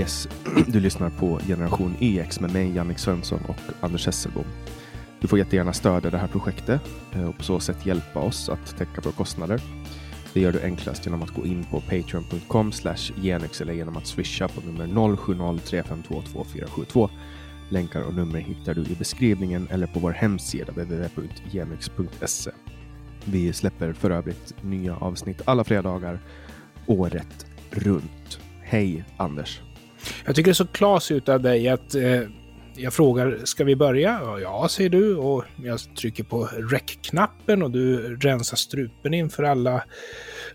Yes, du lyssnar på Generation EX med mig, Jannik Svensson och Anders Hesselbom. Du får jättegärna stödja det här projektet eh, och på så sätt hjälpa oss att täcka våra kostnader. Det gör du enklast genom att gå in på patreon.com genex eller genom att swisha på nummer 0703522472. Länkar och nummer hittar du i beskrivningen eller på vår hemsida www.genex.se. Vi släpper för övrigt nya avsnitt alla fredagar året runt. Hej Anders! Jag tycker det är så klas ut av dig att eh, jag frågar, ska vi börja? Ja, säger du. Och jag trycker på rec-knappen och du rensar strupen inför alla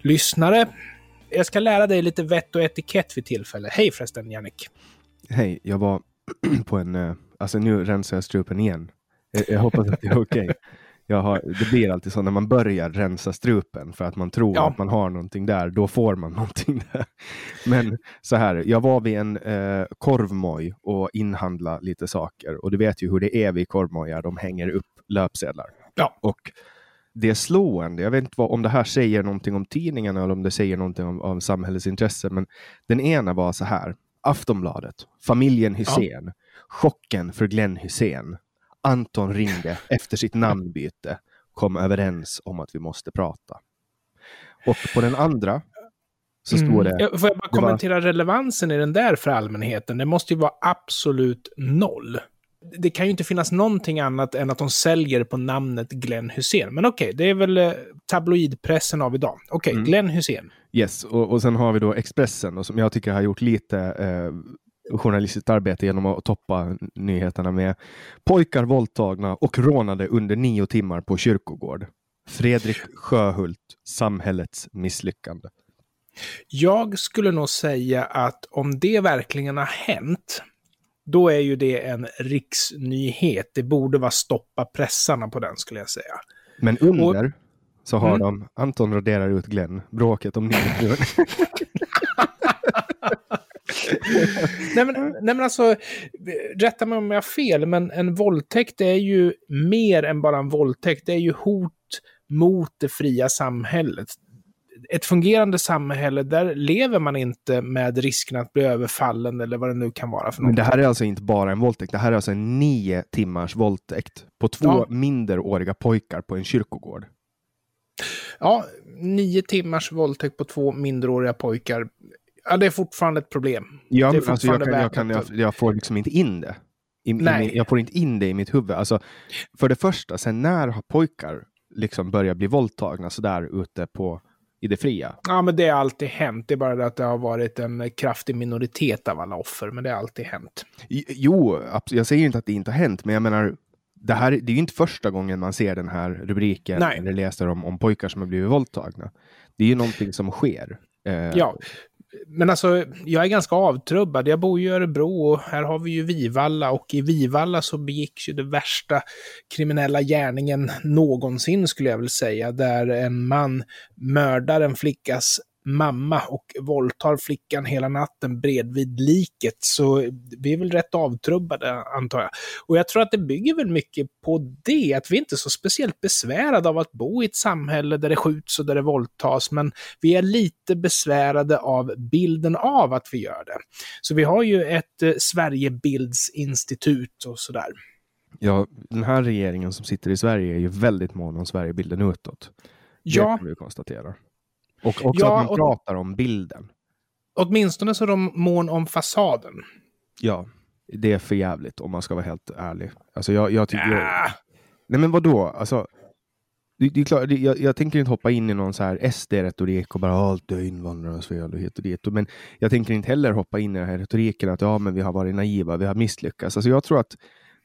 lyssnare. Jag ska lära dig lite vett och etikett vid tillfälle. Hej förresten, Jannik. Hej, jag var på en... eh, Alltså nu rensar jag strupen igen. Jag, jag hoppas att det är okej. Jag har, det blir alltid så när man börjar rensa strupen för att man tror Ja. att man har någonting där, då får man någonting där. Men så här, jag var vid en eh, korvmoj och inhandla lite saker och du vet ju hur det är vid korvmojar, de hänger upp löpsedlar. Ja. Och det är slående, jag vet inte vad, om det här säger någonting om tidningarna eller om det säger någonting om, om samhällets intresse, men den ena var så här, Aftonbladet, familjen Hussein, chocken för Glenn Hussein. Anton ringde efter sitt namnbyte, kom överens om att vi måste prata. Och på den andra så står det... Mm. Ja, Får jag bara det var- kommentera relevansen i den där för allmänheten? Det måste ju vara absolut noll. Det kan ju inte finnas någonting annat än att de säljer på namnet Glenn Hussein. Men okej, det är väl eh, tabloidpressen av idag. Okej, Mm. Glenn Hussein. Yes, och, och sen har vi då Expressen och som jag tycker har gjort lite eh, journalistiskt arbete genom att toppa nyheterna med pojkar våldtagna och rånade under nio timmar på kyrkogård. Fredrik Sjöhult, samhällets misslyckande. Jag skulle nog säga att om det verkligen har hänt, då är ju det en riksnyhet. Det borde vara stoppa pressarna på den, skulle jag säga. Men under så har Mm. de Anton raderar ut Glenn, bråket om nio nej, men, nej men alltså, rätta mig om jag har fel, men en våldtäkt är ju mer än bara en våldtäkt. Det är ju hot mot det fria samhället. Ett fungerande samhälle, där lever man inte med risken att bli överfallen eller vad det nu kan vara för Men något. det här är alltså inte bara en våldtäkt, det här är alltså en nio timmars våldtäkt på två Ja. minderåriga pojkar på en kyrkogård. Ja, nio timmars våldtäkt på två minderåriga pojkar. Ja, det är fortfarande ett problem. Ja, Det är alltså jag, kan, jag, kan, jag, jag får liksom inte in det. I, i, Nej. min- jag får inte in det i mitt huvud. Alltså, för det första, sen när har pojkar liksom börjat bli våldtagna sådär ute på, i det fria? Ja, men det har alltid hänt. Det är bara det att det har varit en kraftig minoritet av alla offer, men det har alltid hänt. I- Jo, jag säger inte att det inte har hänt, men jag menar, det, här, det är ju inte första gången man ser den här rubriken Nej. eller läser om, om pojkar som har blivit våldtagna. Det är ju någonting som sker. Eh, Ja, men alltså jag är ganska avtrubbad. Jag bor ju i Örebro och här har vi ju Vivalla och i Vivalla så begicks ju det värsta kriminella gärningen någonsin skulle jag väl säga. Där en man mördar en flickas mamma och våldtar flickan hela natten bredvid liket. Så vi är väl rätt avtrubbade antar jag. Och jag tror att det bygger väl mycket på det, att vi inte är så speciellt besvärade av att bo i ett samhälle där det skjuts och där det våldtas, men vi är lite besvärade av bilden av att vi gör det. Så vi har ju ett eh, Sverigebildsinstitut och sådär. ja, den här regeringen som sitter i Sverige är ju väldigt mån om Sverigebilden utåt. Det Ja, kan vi konstatera. Och också Ja, att man och- pratar om bilden. åtminstone så är de mån om fasaden. Ja, det är för jävligt om man ska vara helt ärlig. Alltså jag, jag tycker... Ah, Nej men vadå? Alltså, det, det är klart, det, jag, jag tänker inte hoppa in i någon så här SD-retorik och bara allt är invandrarnas fel och hit och dit. Men jag tänker inte heller hoppa in i den här retoriken att ja, men vi har varit naiva, vi har misslyckats. Alltså jag tror att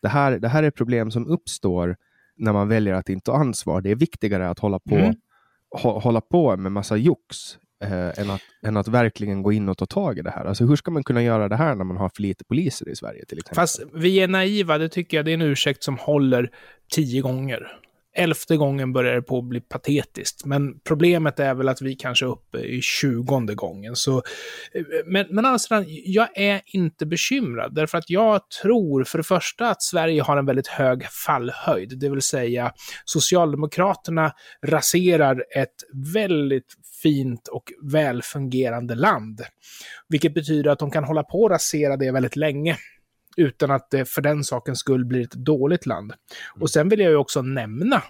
det här, det här är problem som uppstår när man väljer att inte ta ansvar. Det är viktigare att hålla på, Mm. Hå, hålla på med massa jox eh, än, att, än att verkligen gå in och ta tag i det här. Alltså hur ska man kunna göra det här när man har för lite poliser i Sverige till exempel? fast vi är naiva, det tycker jag det är en ursäkt som håller tio gånger elfte gången börjar det på att bli patetiskt. Men problemet är väl att vi kanske är uppe i tjugonde gången. Så, eh, men, men alltså, jag är inte bekymrad, därför att jag tror för det första att Sverige har en väldigt hög fallhöjd, det vill säga Socialdemokraterna raserar ett väldigt fint och välfungerande land. Vilket betyder att de kan hålla på att rasera det väldigt länge utan att det för den sakens skull blir ett dåligt land. Och sen vill jag ju också nämna,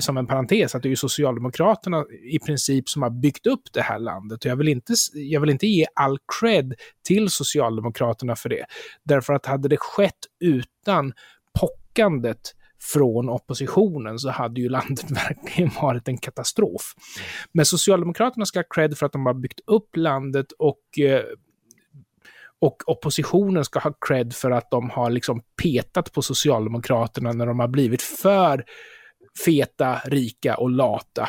som en parentes, att det är ju Socialdemokraterna i princip som har byggt upp det här landet. Och jag vill inte, jag vill inte ge all cred till Socialdemokraterna för det. Därför att hade det skett utan pockandet från oppositionen så hade ju landet verkligen varit en katastrof. Men Socialdemokraterna ska ha cred för att de har byggt upp landet och eh, och oppositionen ska ha cred för att de har liksom petat på Socialdemokraterna när de har blivit för feta, rika och lata.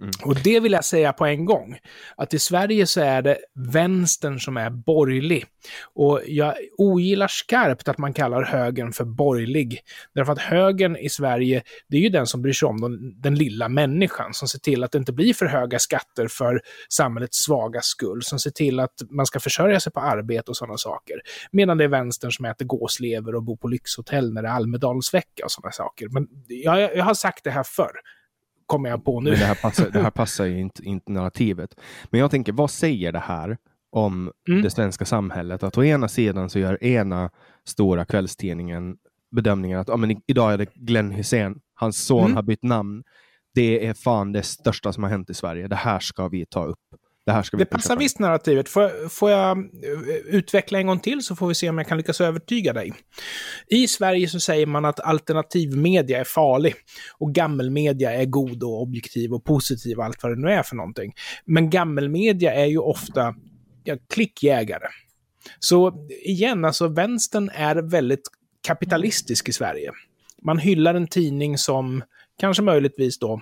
Mm. Och det vill jag säga på en gång, att i Sverige så är det vänstern som är borgerlig. Och jag ogillar skarpt att man kallar högern för borgerlig. Därför att högern i Sverige, det är ju den som bryr sig om den, den lilla människan, som ser till att det inte blir för höga skatter för samhällets svaga skull, som ser till att man ska försörja sig på arbete och sådana saker. Medan det är vänstern som äter gåslever och bor på lyxhotell när det är Almedalsvecka och sådana saker. Men jag, jag har sagt det här förr kommer jag på nu. Men det här passar, det här passar ju inte, inte narrativet. Men jag tänker, vad säger det här om mm. det svenska samhället? Att å ena sidan så gör ena stora kvällstidningen bedömningen att ah, men idag är det Glenn Hussein, hans son mm. har bytt namn. Det är fan det största som har hänt i Sverige. Det här ska vi ta upp. Det, här ska vi det passar visst narrativet. Får, får jag eh, utveckla en gång till så får vi se om jag kan lyckas övertyga dig. I Sverige så säger man att alternativmedia är farlig och gammelmedia är god och objektiv och positiv och allt vad det nu är för någonting. Men gammelmedia är ju ofta ja, klickjägare. Så igen, alltså vänstern är väldigt kapitalistisk i Sverige. Man hyllar en tidning som kanske möjligtvis då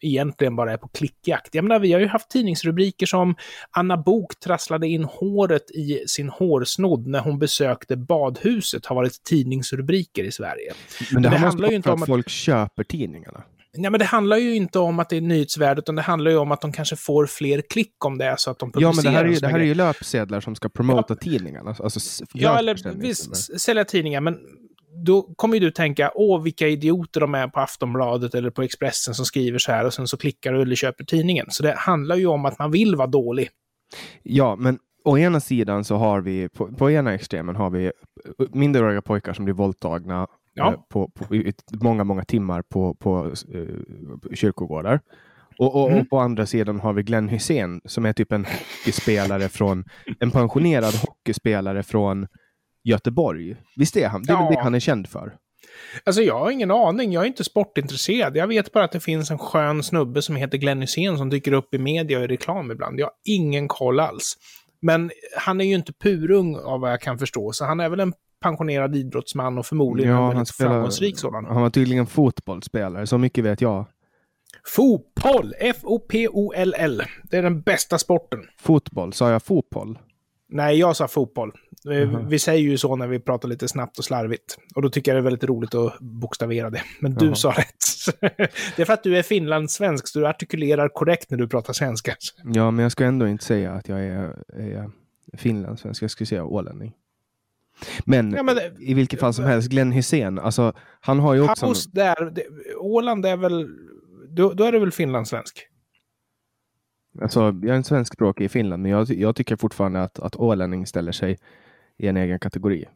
egentligen bara är på klickjakt. Jag menar, vi har ju haft tidningsrubriker som Anna Bok trasslade in håret i sin hårsnodd när hon besökte badhuset har varit tidningsrubriker i Sverige. Men det, men det handlar ju inte om att folk köper tidningarna. Nej, men det handlar ju inte om att det är nyhetsvärde, utan det handlar ju om att de kanske får fler klick om det är så att de publicerar. Ja, men det här är ju, det här är ju löpsedlar som ska promota ja. tidningarna. Alltså, ja, eller visst, sälja tidningar, men då kommer ju du tänka, åh vilka idioter de är på Aftonbladet eller på Expressen som skriver så här och sen så klickar du eller köper tidningen. Så det handlar ju om att man vill vara dålig. Ja, men å ena sidan så har vi, på, på ena extremen har vi minderåriga pojkar som blir våldtagna ja. eh, på, på, i många, många timmar på, på eh, kyrkogårdar. Och, och, mm. och, på andra sidan har vi Glenn Hussein som är typ en hockeyspelare från, en pensionerad hockeyspelare från Göteborg. Visst är han? Det är ja. väl det han är känd för? Alltså jag har ingen aning, jag är inte sportintresserad. Jag vet bara att det finns en skön snubbe som heter Glenn Hysén som dyker upp i media och i reklam ibland. Jag har ingen koll alls. Men han är ju inte purung av vad jag kan förstå, så han är väl en pensionerad idrottsman och förmodligen ja, en spelar, framgångsrik sådan. Han var tydligen fotbollsspelare, så mycket vet jag. Fotboll! F-O-P-O-L-L. Det är den bästa sporten. Fotboll? Sa jag fotboll? Nej, jag sa fotboll. Mm. Vi säger ju så när vi pratar lite snabbt och slarvigt. Och då tycker jag det är väldigt roligt att bokstavera det. Men du sa rätt. det är för att du är finlandssvensk, så du artikulerar korrekt när du pratar svenska. Ja, men jag ska ändå inte säga att jag är, är finlandssvensk. Jag skulle säga ålänning. Men, ja, men i vilket fall som helst, Glenn Hysén, alltså han har ju också... Paus där. Åland är väl... Då, då är det väl finlandssvensk? Alltså, jag är en svenskspråkig i Finland, men jag, jag tycker fortfarande att, att ålänning ställer sig i en egen kategori.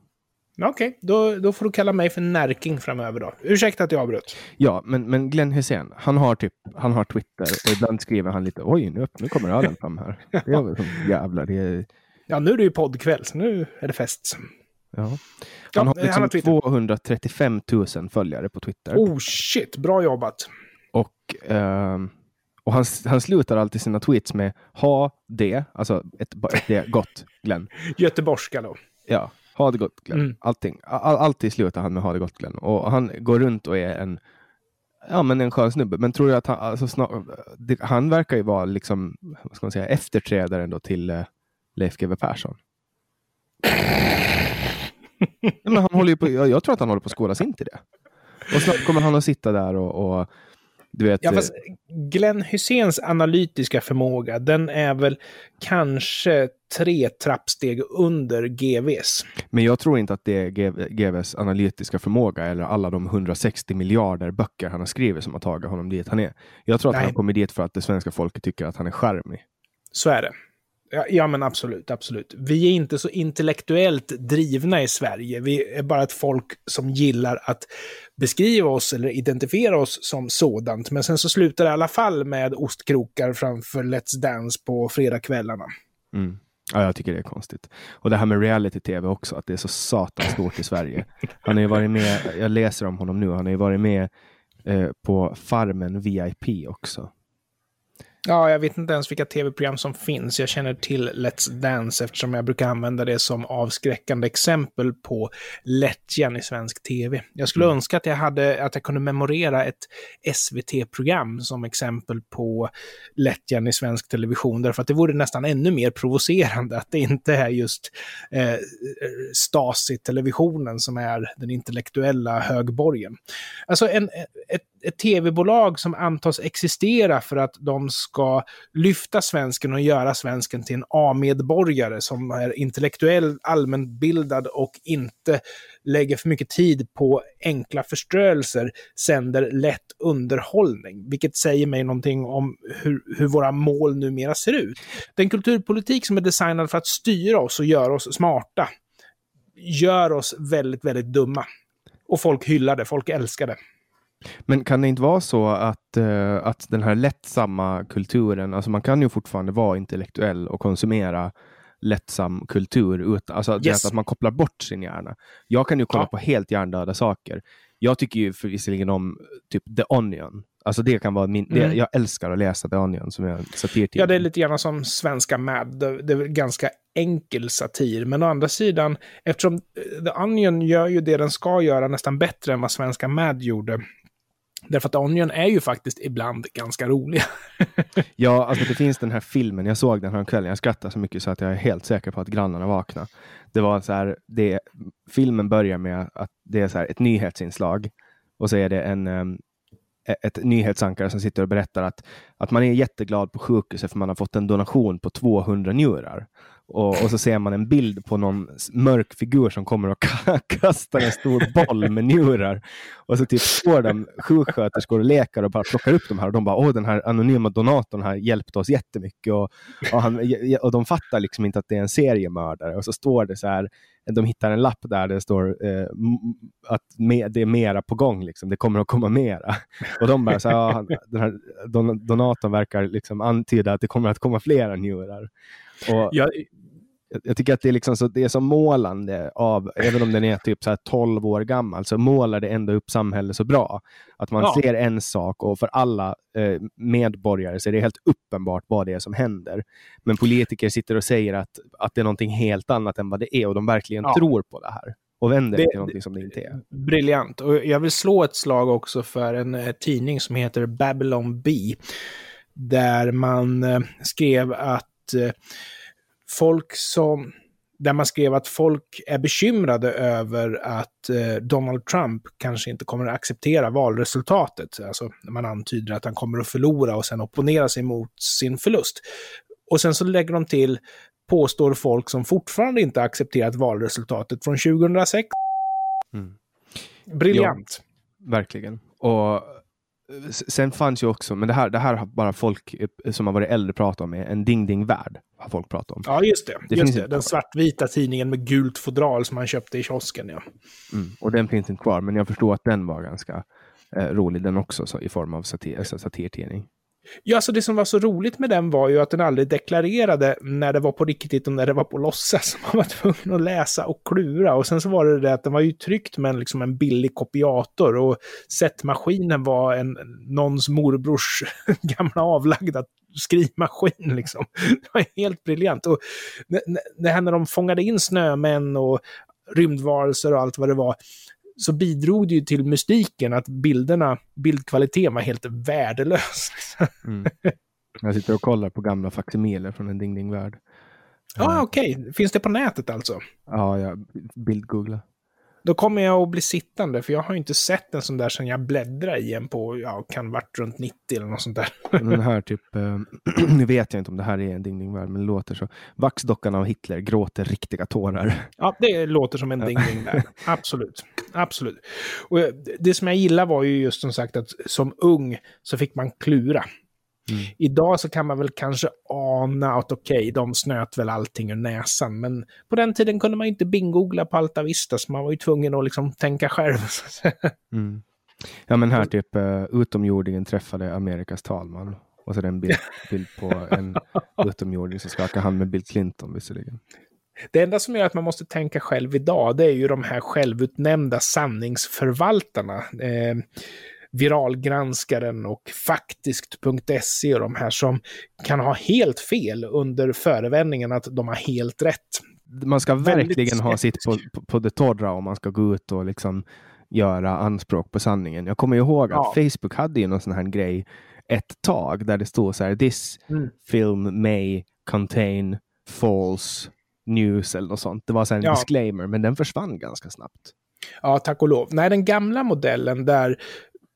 Okej, okay, då, då får du kalla mig för Närking framöver då. Ursäkta att jag avbröt. Ja, men, men Glenn Hysén, han har, typ, han har Twitter och ibland skriver han lite oj, nu, nu kommer ölen fram här. Det är som, jävlar, det är... Ja, nu är det ju poddkväll, så nu är det fest. Ja. Han ja, har liksom han har 235 000 följare på Twitter. Oh shit, bra jobbat. Och uh, och han, han slutar alltid sina tweets med ha det, alltså ett, det gott Glenn. Göteborgska då. Ja, ha det gott Glenn. Mm. Allting. All, alltid slutar han med ha det gott Glenn. Och han går runt och är en Ja, men en skön snubbe. Men tror du att han, alltså, snar, det, han verkar ju vara liksom, vad ska man säga, efterträdaren då till uh, Leif GW Persson. men han håller på, jag, jag, tror att han håller på att skolas in till det. Och snart kommer han att sitta där och, och Du vet, Ja, fast Glenn Hyséns analytiska förmåga, den är väl kanske tre trappsteg under GVs. Men jag tror inte att det är GVs analytiska förmåga eller alla de 160 miljarder böcker han har skrivit som har tagit honom dit han är. Jag tror att Nej. han kommit dit för att det svenska folket tycker att han är charmig. Så är det. Ja, ja, men absolut, absolut. Vi är inte så intellektuellt drivna i Sverige. Vi är bara ett folk som gillar att beskriva oss eller identifiera oss som sådant. Men sen så slutar det i alla fall med ostkrokar framför Let's Dance på fredagskvällarna. Mm. Ja, jag tycker det är konstigt. Och det här med reality-tv också, att det är så satans stort i Sverige. Han har ju varit med, jag läser om honom nu, han har ju varit med eh, på Farmen VIP också. Ja, jag vet inte ens vilka tv-program som finns. Jag känner till Let's Dance eftersom jag brukar använda det som avskräckande exempel på lättjan i svensk tv. Jag skulle Mm. önska att jag, hade, att jag kunde memorera ett SVT-program som exempel på lättjan i svensk television, därför att det vore nästan ännu mer provocerande att det inte är just eh, Stasi-televisionen som är den intellektuella högborgen. Alltså en, ett, ett tv-bolag som antas existera för att de ska lyfta svensken och göra svensken till en A-medborgare som är intellektuell, allmänbildad och inte lägger för mycket tid på enkla förströelser, sänder lätt underhållning. Vilket säger mig någonting om hur, hur våra mål numera ser ut. Den kulturpolitik som är designad för att styra oss och göra oss smarta gör oss väldigt, väldigt dumma. Och folk hyllar det, folk älskar det. Men kan det inte vara så att, eh, att den här lättsamma kulturen, alltså man kan ju fortfarande vara intellektuell och konsumera lättsam kultur, utan, alltså det Yes. att man kopplar bort sin hjärna. Jag kan ju kolla Ja. på helt hjärndöda saker. Jag tycker ju visserligen om typ The Onion. Alltså det kan vara min, det, Mm. jag älskar att läsa The Onion som är en satirtidning. Ja, det är lite grann som svenska Mad. Det det är ganska enkel satir. Men å andra sidan, eftersom eh, The Onion gör ju det den ska göra nästan bättre än vad svenska Mad gjorde. Därför att Onion är ju faktiskt ibland ganska roliga. Ja, alltså det finns den här filmen. Jag såg den här kvällen. Jag skrattade så mycket så att jag är helt säker på att grannarna vaknade. Det var så här, det, filmen börjar med att det är så här ett nyhetsinslag och så är det en, ehm, e-, ett nyhetsankare som sitter och berättar att, att man är jätteglad på sjukhuset för man har fått en donation på 200 njurar. Och, och så ser man en bild på någon mörk figur som kommer och kastar en stor boll med njurar. Och så typ står de sjuksköterskor och läkare och bara plockar upp de här och de bara åh den här anonyma donatorn har hjälpt oss jättemycket. Och, och, han, och de fattar liksom inte att det är en seriemördare. Och så står det så här, de hittar en lapp där det står eh, att me, det är mera på gång, liksom. det kommer att komma mera. Och de bara, så här, ja, den här don, donatorn verkar liksom antyda att det kommer att komma flera njurar. Och, Jag, jag, jag tycker att det är, liksom så, det är så målande av, även om den är typ så här 12 år gammal, så målar det ändå upp samhället så bra. Att man Ja. ser en sak och för alla eh, medborgare så är det helt uppenbart vad det är som händer. Men politiker sitter och säger att, att det är någonting helt annat än vad det är och de verkligen Ja. tror på det här. Och vänder det, till någonting som det inte är. Briljant. Och jag vill slå ett slag också för en eh, tidning som heter Babylon Bee. Där man eh, skrev att eh, folk som... Där man skrev att folk är bekymrade över att Donald Trump kanske inte kommer att acceptera valresultatet. Alltså man antyder att han kommer att förlora och sen opponera sig mot sin förlust. Och sen så lägger de till, påstår folk som fortfarande inte accepterat valresultatet från 2006. Mm. Briljant. Verkligen. Och eh, sen fanns ju också, men det här, det här har bara folk eh, som har varit äldre pratat om, en Ding Ding Värld har folk pratat om. Ja, just det. Det just finns det. Den svartvita tidningen med gult fodral som man köpte i kiosken. Ja. Mm. Och den finns inte kvar, men jag förstår att den var ganska eh, rolig den också, så, i form av satir, alltså satirtidning ja, alltså det som var så roligt med den var ju att den aldrig deklarerade när det var på riktigt och när det var på låtsas. Man var tvungen att läsa och klura. Och sen så var det det att den var ju tryckt med en, liksom en billig kopiator och sättmaskinen var en, någons morbrors gamla avlagda skrivmaskin. Liksom. Det var helt briljant. Och n- det här när de fångade in snömän och rymdvarelser och allt vad det var, så bidrog det ju till mystiken att bilderna, bildkvaliteten var helt värdelös. Mm. Jag sitter och kollar på gamla faksimiler från en Ding Ding Värld. Ja, Eh, okej. Finns det på nätet alltså? Ja, jag bildgoogla. Då kommer jag att bli sittande, för jag har inte sett en sån där sen jag bläddrar i en på, ja, kan varit runt 90 eller något sånt där. Den här typ, eh, nu vet jag inte om det här är en Ding Värld, men det låter så. Vaxdockan av Hitler gråter riktiga tårar. Ja, det låter som en Ding Värld. Absolut. Absolut. Och det som jag gillar var ju just som sagt att som ung så fick man klura. Mm. Idag så kan man väl kanske ana att okej, okay, de snöt väl allting ur näsan, men på den tiden kunde man inte bingoogla på Alta Vista, så man var ju tvungen att liksom tänka själv. mm. Ja, men här typ uh, utomjordingen träffade Amerikas talman. Och så är det en bild, bild på en utomjording som skakar hand med Bill Clinton visserligen. Det enda som gör att man måste tänka själv idag, det är ju de här självutnämnda sanningsförvaltarna. Eh, viralgranskaren och faktiskt.se och de här som kan ha helt fel under förevändningen att de har helt rätt. Man ska verkligen ha sitt på, på, på det torra om man ska gå ut och liksom göra anspråk på sanningen. Jag kommer ihåg att ja. Facebook hade ju någon sån här grej ett tag där det stod så här this mm. film may contain false news eller något sånt. Det var så en ja. disclaimer, men den försvann ganska snabbt. Ja, tack och lov. Nej, den gamla modellen där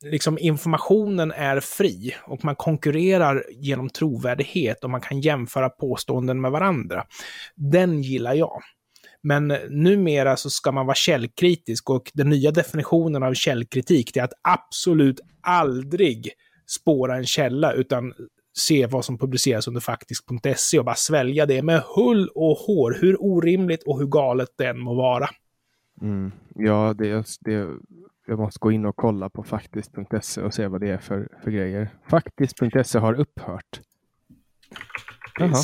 liksom informationen är fri och man konkurrerar genom trovärdighet och man kan jämföra påståenden med varandra. Den gillar jag. Men numera så ska man vara källkritisk och den nya definitionen av källkritik är att absolut aldrig spåra en källa utan se vad som publiceras under faktisk.se och bara svälja det med hull och hår, hur orimligt och hur galet det än må vara. Mm. Ja, det, det, jag måste gå in och kolla på faktiskt.se och se vad det är för, för grejer. Faktiskt.se har upphört. Jaha.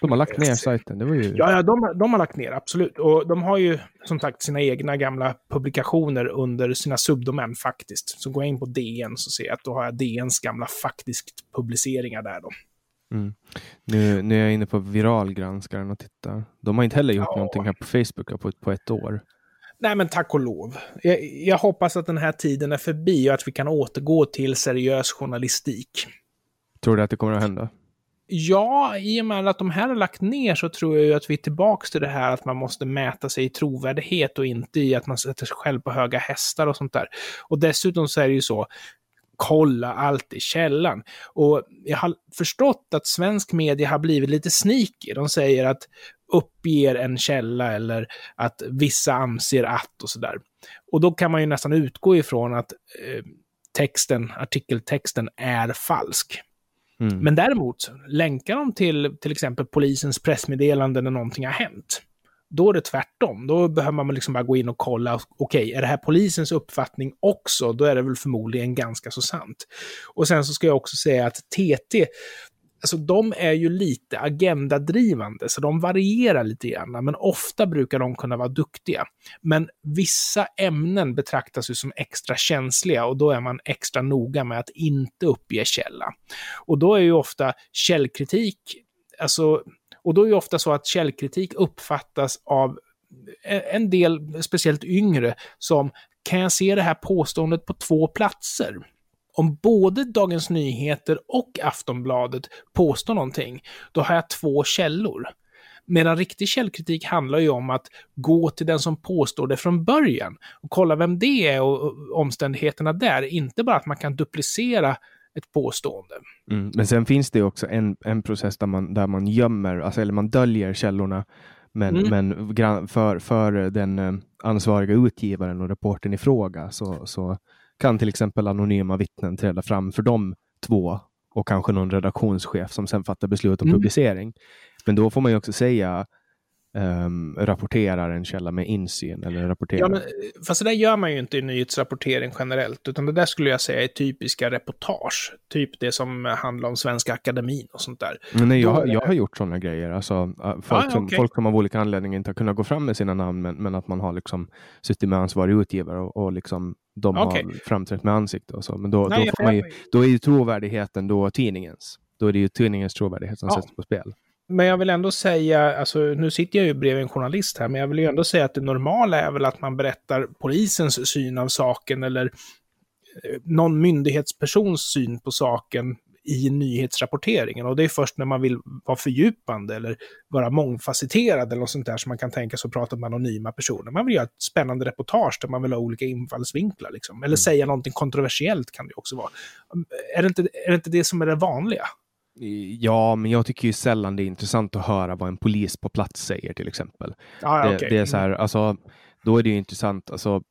De har lagt ner sajten. Det var ju... Ja, ja de, de har lagt ner, absolut. Och de har ju som sagt sina egna gamla publikationer under sina subdomän faktiskt. Så går jag in på DN så ser jag att då har jag DNs gamla faktiskt publiceringar där då. Mm. Nu, nu är jag inne på viralgranskaren och tittar. De har inte heller gjort ja. någonting här på Facebook på, på ett år. Nej, men tack och lov. Jag, jag, hoppas att den här tiden är förbi och att vi kan återgå till seriös journalistik. Tror du att det kommer att hända? Ja, i och med att de här har lagt ner så tror jag ju att vi är tillbaka till det här att man måste mäta sig i trovärdighet och inte i att man sätter sig själv på höga hästar och sånt där. Och dessutom så är det ju så, kolla alltid källan. Och jag har förstått att svensk media har blivit lite sneaky. De säger att uppger en källa eller att vissa anser att och sådär. Och då kan man ju nästan utgå ifrån att eh, texten, artikeltexten är falsk. Mm. Men däremot, länkar de till till exempel polisens pressmeddelande när någonting har hänt, då är det tvärtom. Då behöver man liksom bara gå in och kolla, okej, okay, är det här polisens uppfattning också? Då är det väl förmodligen ganska så sant. Och sen så ska jag också säga att TT, alltså de är ju lite agendadrivande, så de varierar lite grann, men ofta brukar de kunna vara duktiga. Men vissa ämnen betraktas ju som extra känsliga och då är man extra noga med att inte uppge källa. Och då är ju ofta källkritik, alltså, och då är ju ofta så att källkritik uppfattas av en del, speciellt yngre, som kan jag se det här påståendet på två platser? Om både Dagens Nyheter och Aftonbladet påstår någonting, då har jag två källor. Medan riktig källkritik handlar ju om att gå till den som påstår det från början och kolla vem det är och omständigheterna där. Inte bara att man kan duplicera ett påstående. Mm, men sen finns det också en, en process där man, där man gömmer, alltså, eller man döljer källorna. Men, mm. men för, för den eh, ansvariga utgivaren och reporten i fråga så, så kan till exempel anonyma vittnen träda fram för de två och kanske någon redaktionschef som sen fattar beslut om mm. publicering. Men då får man ju också säga um, rapporterar en källa med insyn eller rapporterar. Ja, men, fast det där gör man ju inte i nyhetsrapportering generellt, utan det där skulle jag säga är typiska reportage. Typ det som handlar om Svenska Akademin och sånt där. Men nej, jag, jag har gjort sådana grejer. Alltså, äh, folk, ah, som, okay. folk som av olika anledningar inte har kunnat gå fram med sina namn, men, men att man har liksom suttit med ansvarig utgivare och, och liksom de okay. har framträtt med ansikte och så. Men då, nej, då, får man ju, då är ju trovärdigheten då tidningens. Då är det ju tidningens trovärdighet som ja. sätts på spel. Men jag vill ändå säga, alltså nu sitter jag ju bredvid en journalist här, men jag vill ju ändå säga att det normala är väl att man berättar polisens syn av saken eller eh, någon myndighetspersons syn på saken i nyhetsrapporteringen. Och det är först när man vill vara fördjupande eller vara mångfacetterad eller något sånt där som man kan tänka sig att prata med anonyma personer. Man vill göra ett spännande reportage där man vill ha olika infallsvinklar. Liksom. Eller mm. säga någonting kontroversiellt kan det också vara. Är det, inte, är det inte det som är det vanliga? Ja, men jag tycker ju sällan det är intressant att höra vad en polis på plats säger till exempel. Ah, det, okay. det, är så här, alltså, då är det ju intressant, alltså,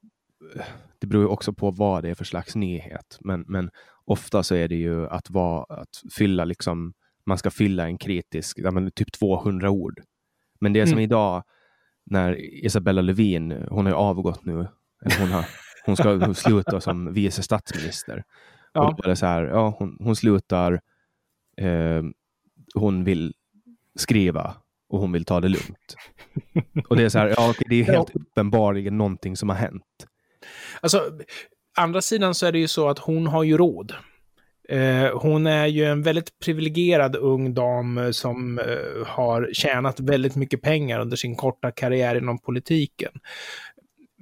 det beror ju också på vad det är för slags nyhet, men, men ofta så är det ju att, vara, att fylla liksom, man ska fylla en kritisk, ja, men typ 200 ord. Men det är som mm. idag när Isabella Lövin, hon har avgått nu, hon, har, hon ska sluta som vice statsminister. Ja. Och det så här, ja, hon, hon slutar eh, hon vill skriva och hon vill ta det lugnt. och det är så här, ja, det är helt uppenbarligen någonting som har hänt. Alltså, andra sidan så är det ju så att hon har ju råd. Eh, hon är ju en väldigt privilegierad ung dam som eh, har tjänat väldigt mycket pengar under sin korta karriär inom politiken.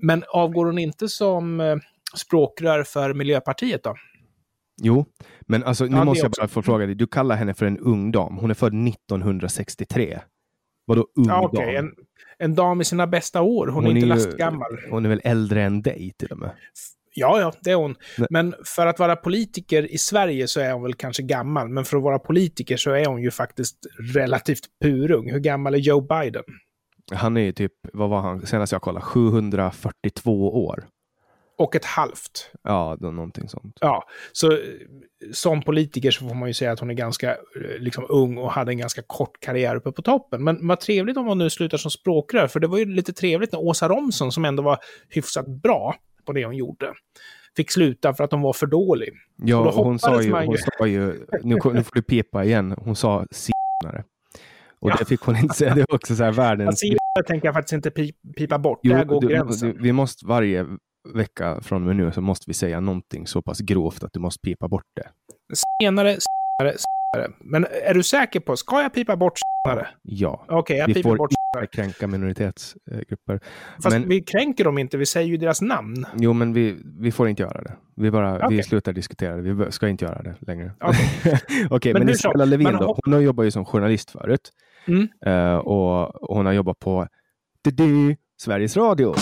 Men avgår hon inte som eh, språkrör för Miljöpartiet då? Jo, men alltså, nu ja, måste jag bara få fråga dig. Du kallar henne för en ung dam. Hon är född 1963. Vadå ung ja, okay. dam? En, en dam i sina bästa år. Hon, hon är inte lastgammal. Hon är väl äldre än dig till och med? Ja, ja, det är hon. Nej. Men för att vara politiker i Sverige så är hon väl kanske gammal. Men för att vara politiker så är hon ju faktiskt relativt purung. Hur gammal är Joe Biden? Han är ju typ, vad var han senast jag kollade, 742 år och ett halvt. Ja, någonting sånt. Ja, så som politiker så får man ju säga att hon är ganska eh, liksom, ung och hade en ganska kort karriär uppe på toppen. Men vad trevligt om hon nu slutar som språkrör, för det var ju lite trevligt när Åsa Romson, som ändå var hyfsat bra på det hon gjorde, fick sluta för att hon var för dålig. Ja, hon sa, ju, hon sa ju, nu, nu får du pipa igen, hon sa senare. Och ja. det fick hon inte säga. Det var också så här världens... Jag tänker jag faktiskt inte pipa bort. Jo, Där går du, gränsen. Du, vi måste varje vecka från och med nu så måste vi säga någonting så pass grovt att du måste pipa bort det. Senare, senare, senare. Men är du säker på, ska jag pipa bort senare? Ja. Okej, okay, jag vi pipar bort kränka minoritetsgrupper. Fast men, vi kränker dem inte, vi säger ju deras namn. Jo, men vi, vi får inte göra det. Vi, bara, okay. vi slutar diskutera det, vi ska inte göra det längre. Okej, okay. okay, men, men Isabella Lövin då, hon har jobbat ju som journalist förut. Mm. Uh, och, och hon har jobbat på Sveriges Radio.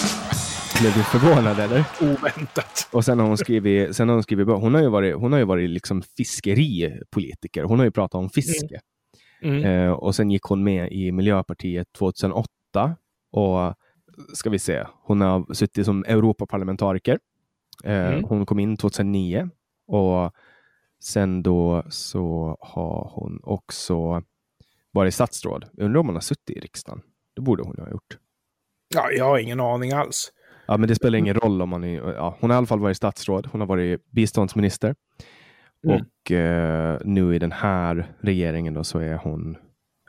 Blev du förvånad eller? Oväntat. Och sen har hon skrivit, sen har hon skrivit, hon har ju varit, hon har ju varit liksom fiskeripolitiker. Hon har ju pratat om fiske. Mm. Mm. Eh, och sen gick hon med i Miljöpartiet 2008. Och ska vi se, hon har suttit som Europaparlamentariker. Eh, mm. Hon kom in 2009 och sen då så har hon också varit statsråd. Jag undrar om hon har suttit i riksdagen. Det borde hon ha gjort. Ja, jag har ingen aning alls. Ja, men det spelar ingen roll om man är... Ja, hon har i alla fall varit statsråd. Hon har varit biståndsminister. Mm. Och eh, nu i den här regeringen då så är hon,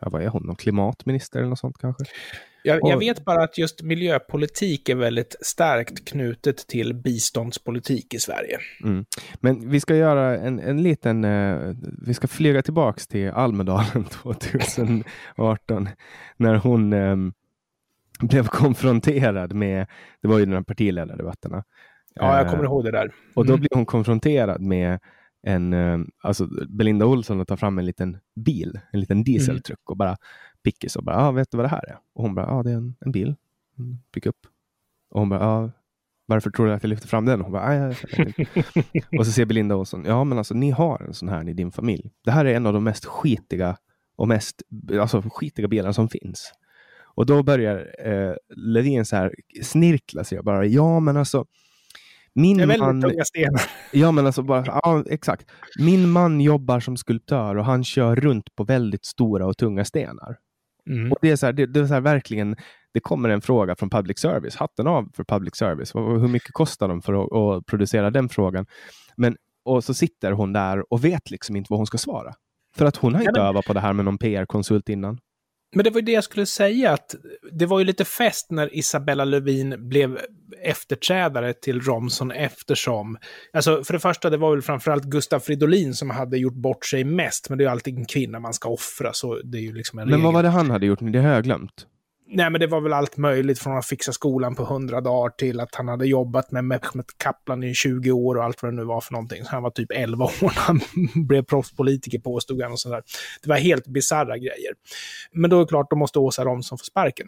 ja, vad är hon, någon klimatminister eller något sånt kanske? Jag, jag, vet bara att just miljöpolitik är väldigt starkt knutet till biståndspolitik i Sverige. Mm. Men vi ska göra en, en liten, eh, vi ska flyga tillbaks till Almedalen 2018 när hon eh, blev konfronterad med, det var ju de här partiledardebatterna. Ja, jag kommer ihåg det där. Mm. Och då mm. blev hon konfronterad med en, eh, alltså Belinda Olsson och tar fram en liten bil, en liten dieseltruck mm. och bara pickis och bara, ah, vet du vad det här är? Och hon bara, ja, ah, det är en, en bil, en pickup. Och hon bara, ah, varför tror du att jag lyfter fram den? Och hon bara, ah, ja, och så ser Belinda Olsson, ja men alltså ni har en sån här i din familj. Det här är en av de mest skitiga och mest alltså, skitiga bilarna som finns. Och då börjar eh, Levin så här snirkla sig. Bara, ja, men alltså. Min det är väldigt man, tunga stenar. Ja, men alltså bara, ja, exakt. Min man jobbar som skulptör och han kör runt på väldigt stora och tunga stenar. Mm. Och det är så här, det, det, är så här verkligen, det kommer en fråga från public service. Hatten av för public service. Hur mycket kostar de för att, att producera den frågan? Men, och så sitter hon där och vet liksom inte vad hon ska svara. För att hon har inte ja, men... övat på det här med någon PR-konsult innan. Men det var ju det jag skulle säga, att det var ju lite fest när Isabella Lövin blev efterträdare till Romson eftersom, alltså för det första, det var väl framförallt Gustaf Fridolin som hade gjort bort sig mest, men det är ju alltid en kvinna man ska offra, så det är ju liksom en Men regel. vad var det han hade gjort? Det har jag glömt. Nej, men det var väl allt möjligt från att fixa skolan på hundra dagar till att han hade jobbat med Mehmet Kaplan i 20 år och allt vad det nu var för någonting. Så han var typ 11 år när han blev proffspolitiker påstod han och sådär. Det var helt bisarra grejer. Men då är det klart, då måste Åsa Romson få sparken.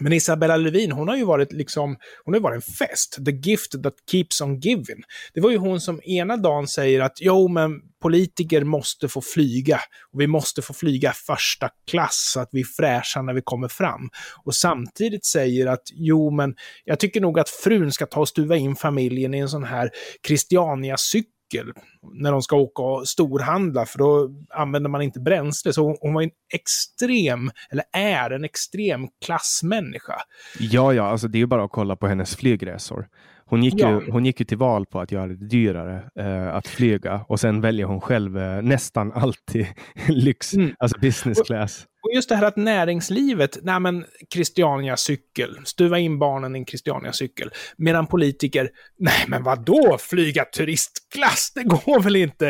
Men Isabella Lövin, hon har ju varit liksom, hon har varit en fest. The gift that keeps on giving. Det var ju hon som ena dagen säger att jo, men politiker måste få flyga. Och vi måste få flyga första klass så att vi är fräscha när vi kommer fram. Och samtidigt säger att jo, men jag tycker nog att frun ska ta och stuva in familjen i en sån här Christiania-cykel cykel när de ska åka och storhandla, för då använder man inte bränsle. Så hon var en extrem, eller är en extrem klassmänniska. Ja, ja, alltså det är ju bara att kolla på hennes flygresor. Hon gick, ja. ju, hon gick ju till val på att göra det dyrare eh, att flyga och sen väljer hon själv eh, nästan alltid lyx, mm. alltså business class. Och just det här att näringslivet, nej men Christiania cykel, stuva in barnen i en Christiania cykel. Medan politiker, nej men vad då flyga turistklass? Det går väl inte?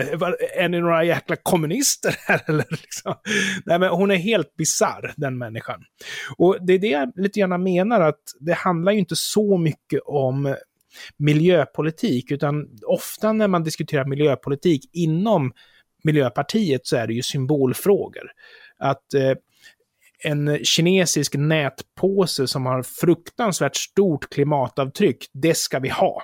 Är ni några jäkla kommunister här eller? Liksom? Nej men hon är helt bizarr, den människan. Och det är det jag lite grann menar, att det handlar ju inte så mycket om miljöpolitik, utan ofta när man diskuterar miljöpolitik inom Miljöpartiet så är det ju symbolfrågor. Att eh, en kinesisk nätpåse som har fruktansvärt stort klimatavtryck, det ska vi ha.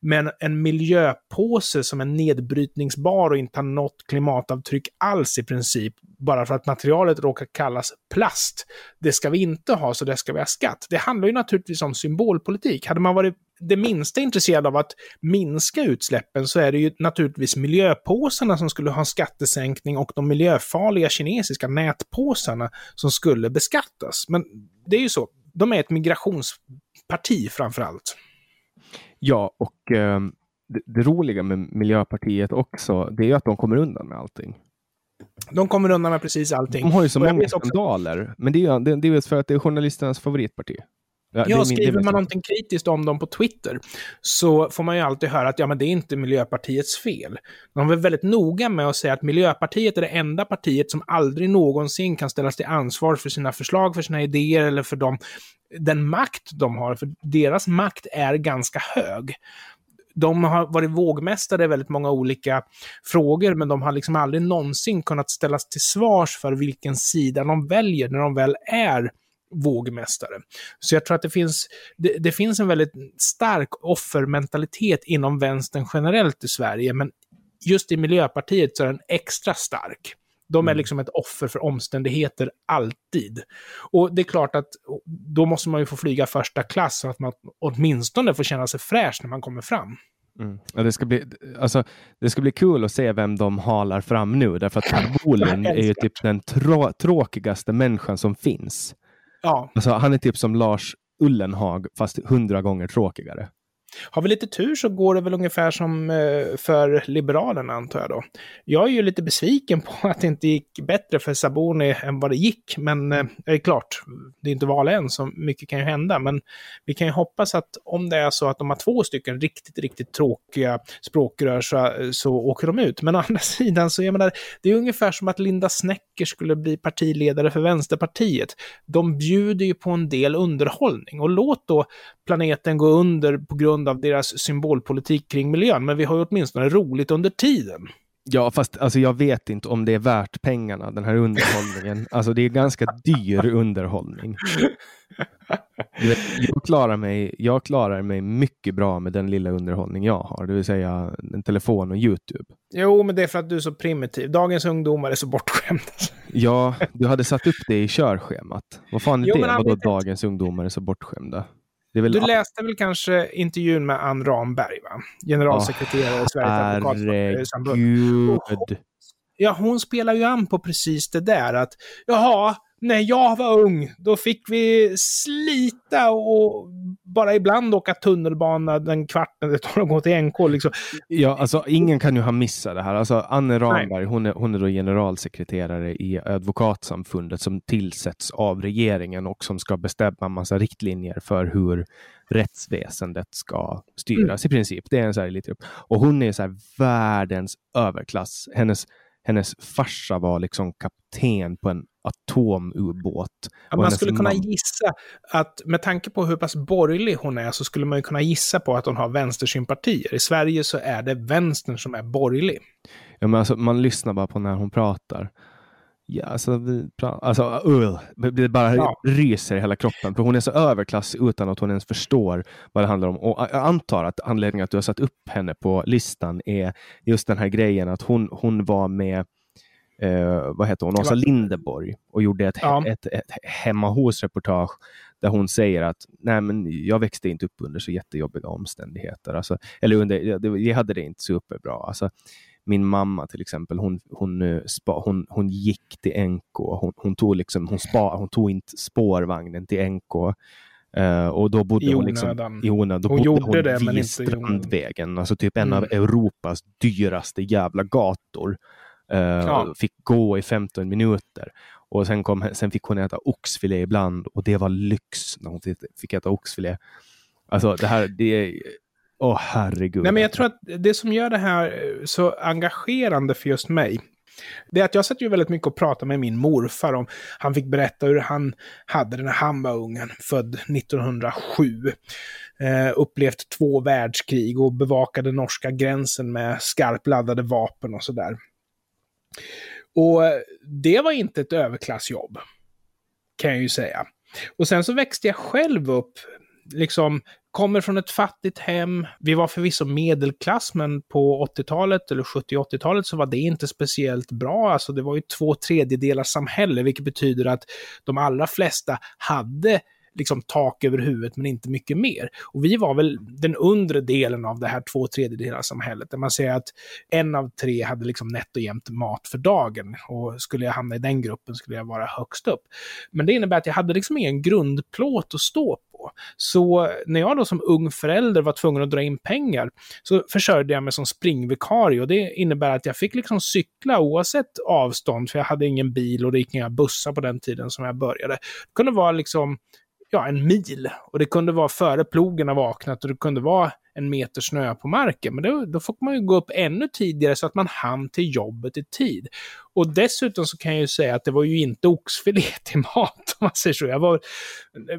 Men en miljöpåse som är nedbrytningsbar och inte har något klimatavtryck alls i princip, bara för att materialet råkar kallas plast, det ska vi inte ha, så det ska vi ha skatt. Det handlar ju naturligtvis om symbolpolitik. Hade man varit det minsta intresserad av att minska utsläppen så är det ju naturligtvis miljöpåsarna som skulle ha skattesänkning och de miljöfarliga kinesiska nätpåsarna som skulle beskattas. Men det är ju så, de är ett migrationsparti framför allt. Ja, och eh, det, det, roliga med Miljöpartiet också, det är att de kommer undan med allting. De kommer undan med precis allting. De har ju så många skandaler, men det är ju det, det är för att det är journalisternas favoritparti. Ja, ja skriver man någonting kritiskt om dem på Twitter så får man ju alltid höra att ja, men det är inte Miljöpartiets fel. De är väldigt noga med att säga att Miljöpartiet är det enda partiet som aldrig någonsin kan ställas till ansvar för sina förslag, för sina idéer eller för dem, den makt de har. För deras makt är ganska hög de har varit vågmästare i väldigt många olika frågor, men de har liksom aldrig någonsin kunnat ställas till svars för vilken sida de väljer när de väl är vågmästare. Så jag tror att det finns, det, det finns en väldigt stark offermentalitet inom vänstern generellt i Sverige, men just i Miljöpartiet så är den extra stark. De är mm. liksom ett offer för omständigheter alltid. Och det är klart att då måste man ju få flyga första klass så att man åtminstone får känna sig fräsch när man kommer fram. Mm. Ja, det, ska bli, alltså, det ska bli kul att se vem de halar fram nu, därför att Per Bolund är ju typ den trå tråkigaste människan som finns. Ja. Alltså, han är typ som Lars Ullenhag, fast hundra gånger tråkigare. Har vi lite tur så går det väl ungefär som eh, för Liberalerna, antar jag då. Jag är ju lite besviken på att det inte gick bättre för Saboni än vad det gick, men eh, det är klart, det är inte val än, så mycket kan ju hända. Men vi kan ju hoppas att om det är så att de har två stycken riktigt, riktigt tråkiga språkrör så, eh, så åker de ut. Men å andra sidan så, jag menar, det är ungefär som att Linda Snäck Snäcker skulle bli partiledare för Vänsterpartiet. De bjuder ju på en del underhållning och låt då planeten gå under på grund av deras symbolpolitik kring miljön, men vi har ju åtminstone roligt under tiden. Ja, fast alltså, jag vet inte om det är värt pengarna, den här underhållningen. alltså det är ganska dyr underhållning. jag, klarar mig, jag klarar mig mycket bra med den lilla underhållning jag har, det vill säga en telefon och YouTube. Jo, men det är för att du är så primitiv. Dagens ungdomar är så bortskämda. ja, du hade satt upp det i körschemat. Vad fan är jo, det? Vadå dagens ungdomar är så bortskämda? Du läste väl kanske intervjun med Ann Ramberg, va? generalsekreterare i Sveriges advokatsamfund. Ja, hon spelar ju an på precis det där att jaha, när jag var ung, då fick vi slita och bara ibland åka tunnelbana den kvarten det tar att gå till NK. Liksom. Ja, alltså ingen kan ju ha missat det här. Alltså, Anne Ramberg, hon är, hon är då generalsekreterare i Advokatsamfundet som tillsätts av regeringen och som ska bestämma massa riktlinjer för hur rättsväsendet ska styras mm. i princip. Det är en så här lite Och hon är så här världens överklass. Hennes hennes farsa var liksom kapten på en atomubåt. Ja, man skulle kunna gissa att med tanke på hur pass borgerlig hon är så skulle man ju kunna gissa på att hon har vänstersympatier. I Sverige så är det vänstern som är borgerlig. Ja, men alltså, man lyssnar bara på när hon pratar. Ja, alltså, vi alltså uh, det bara ja. ryser i hela kroppen. För hon är så överklass utan att hon ens förstår vad det handlar om. Och jag antar att anledningen att du har satt upp henne på listan är just den här grejen att hon, hon var med eh, vad heter hon, Åsa Lindeborg och gjorde ett, ja. ett, ett, ett hemma hos-reportage där hon säger att Nej, men jag växte inte upp under så jättejobbiga omständigheter. Alltså, eller under, jag hade det inte superbra. Alltså, min mamma till exempel, hon, hon, eh, spa, hon, hon gick till NK. Hon, hon, tog liksom, hon, spa, hon tog inte spårvagnen till NK. Uh, eh, och då bodde I hon liksom, i onödan. Då hon bodde gjorde hon det, vid Strandvägen, alltså typ en mm. av Europas dyraste jävla gator. Uh, ja. Fick gå i 15 minuter. Och sen, kom, sen fick hon äta oxfilé ibland och det var lyx när hon fick äta oxfilé. Alltså det här, det är Åh, oh, herregud. Nej, men jag tror att det som gör det här så engagerande för just mig, det är att jag satt ju väldigt mycket och pratade med min morfar om, han fick berätta hur han hade den när han var ungen, född 1907. Eh, upplevt två världskrig och bevakade norska gränsen med skarpladdade vapen och sådär. Och eh, det var inte ett överklassjobb, kan jag ju säga. Och sen så växte jag själv upp liksom kommer från ett fattigt hem. Vi var förvisso medelklass, men på 80-talet eller 70-80-talet så var det inte speciellt bra. Alltså det var ju två tredjedelar samhälle, vilket betyder att de allra flesta hade liksom tak över huvudet men inte mycket mer. Och vi var väl den undre delen av det här två tredjedelar samhället, där man säger att en av tre hade liksom nätt och jämnt mat för dagen. Och skulle jag hamna i den gruppen skulle jag vara högst upp. Men det innebär att jag hade liksom ingen grundplåt att stå på. Så när jag då som ung förälder var tvungen att dra in pengar så försörjde jag mig som springvikarie och det innebär att jag fick liksom cykla oavsett avstånd för jag hade ingen bil och det gick inga bussar på den tiden som jag började. Det kunde vara liksom ja, en mil. Och det kunde vara före plogen har vaknat och det kunde vara en meter snö på marken. Men då, då får man ju gå upp ännu tidigare så att man hann till jobbet i tid. Och dessutom så kan jag ju säga att det var ju inte oxfilé till mat, om man säger så. Jag var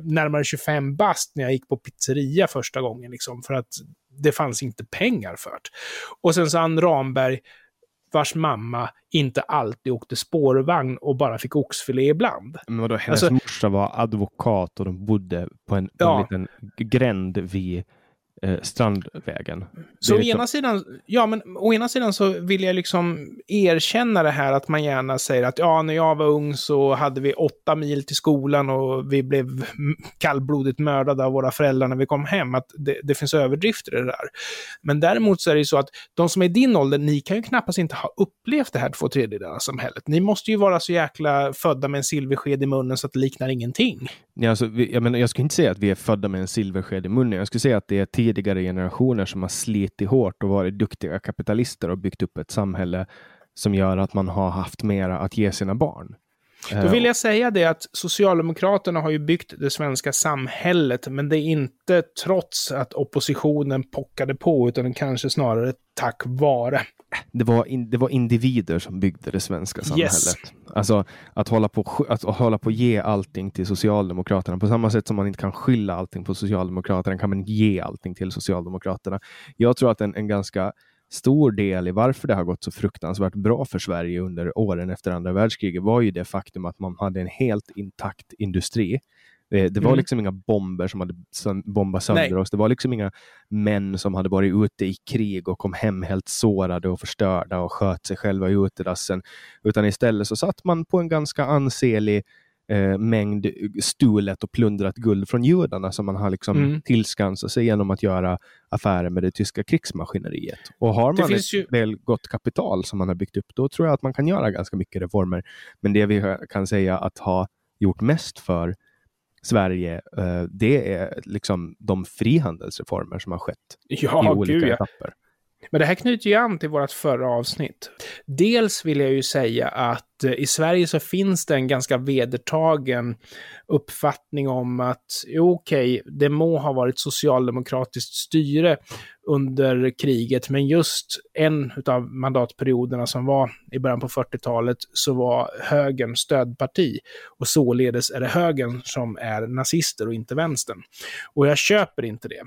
närmare 25 bast när jag gick på pizzeria första gången, liksom, för att det fanns inte pengar för det. Och sen så Ann Ramberg, vars mamma inte alltid åkte spårvagn och bara fick oxfilé ibland. Men vadå, hennes alltså, morsa var advokat och de bodde på en, ja. en liten gränd vid eh, Strandvägen. Så å liksom... ena, sidan, ja, men å ena sidan så vill jag liksom erkänna det här att man gärna säger att ja, när jag var ung så hade vi åtta mil till skolan och vi blev kallblodigt mördade av våra föräldrar när vi kom hem. Att det, det finns överdrifter i det där. Men däremot så är det ju så att de som är i din ålder, ni kan ju knappast inte ha upplevt det här två tredjedelar samhället. Ni måste ju vara så jäkla födda med en silversked i munnen så att det liknar ingenting. Ja, alltså, vi, jag, menar, jag skulle inte säga att vi är födda med en silversked i munnen. Jag skulle säga att det är tidigare generationer som har slitit hårt och varit duktiga kapitalister och byggt upp ett samhälle som gör att man har haft mera att ge sina barn. Då vill jag säga det att Socialdemokraterna har ju byggt det svenska samhället, men det är inte trots att oppositionen pockade på, utan kanske snarare tack vare. Det var, in, det var individer som byggde det svenska samhället. Yes. Alltså att hålla, på, att hålla på ge allting till Socialdemokraterna, på samma sätt som man inte kan skylla allting på Socialdemokraterna, kan man inte ge allting till Socialdemokraterna. Jag tror att en, en ganska stor del i varför det har gått så fruktansvärt bra för Sverige under åren efter andra världskriget var ju det faktum att man hade en helt intakt industri. Det, det var mm. liksom inga bomber som hade bombat sönder Nej. oss. Det var liksom inga män som hade varit ute i krig och kom hem helt sårade och förstörda och sköt sig själva i utedassen. Utan istället så satt man på en ganska ansenlig eh, mängd stulet och plundrat guld från judarna som man har liksom mm. tillskansat sig genom att göra affärer med det tyska krigsmaskineriet. Och har man ett ju... väl gott kapital som man har byggt upp, då tror jag att man kan göra ganska mycket reformer. Men det vi kan säga att ha gjort mest för Sverige, eh, det är liksom de frihandelsreformer som har skett ja, i olika gud, etapper. Men det här knyter ju an till vårt förra avsnitt. Dels vill jag ju säga att eh, i Sverige så finns det en ganska vedertagen uppfattning om att, okej, okay, det må ha varit socialdemokratiskt styre under kriget, men just en av mandatperioderna som var i början på 40-talet så var högern stödparti och således är det högern som är nazister och inte vänstern. Och jag köper inte det.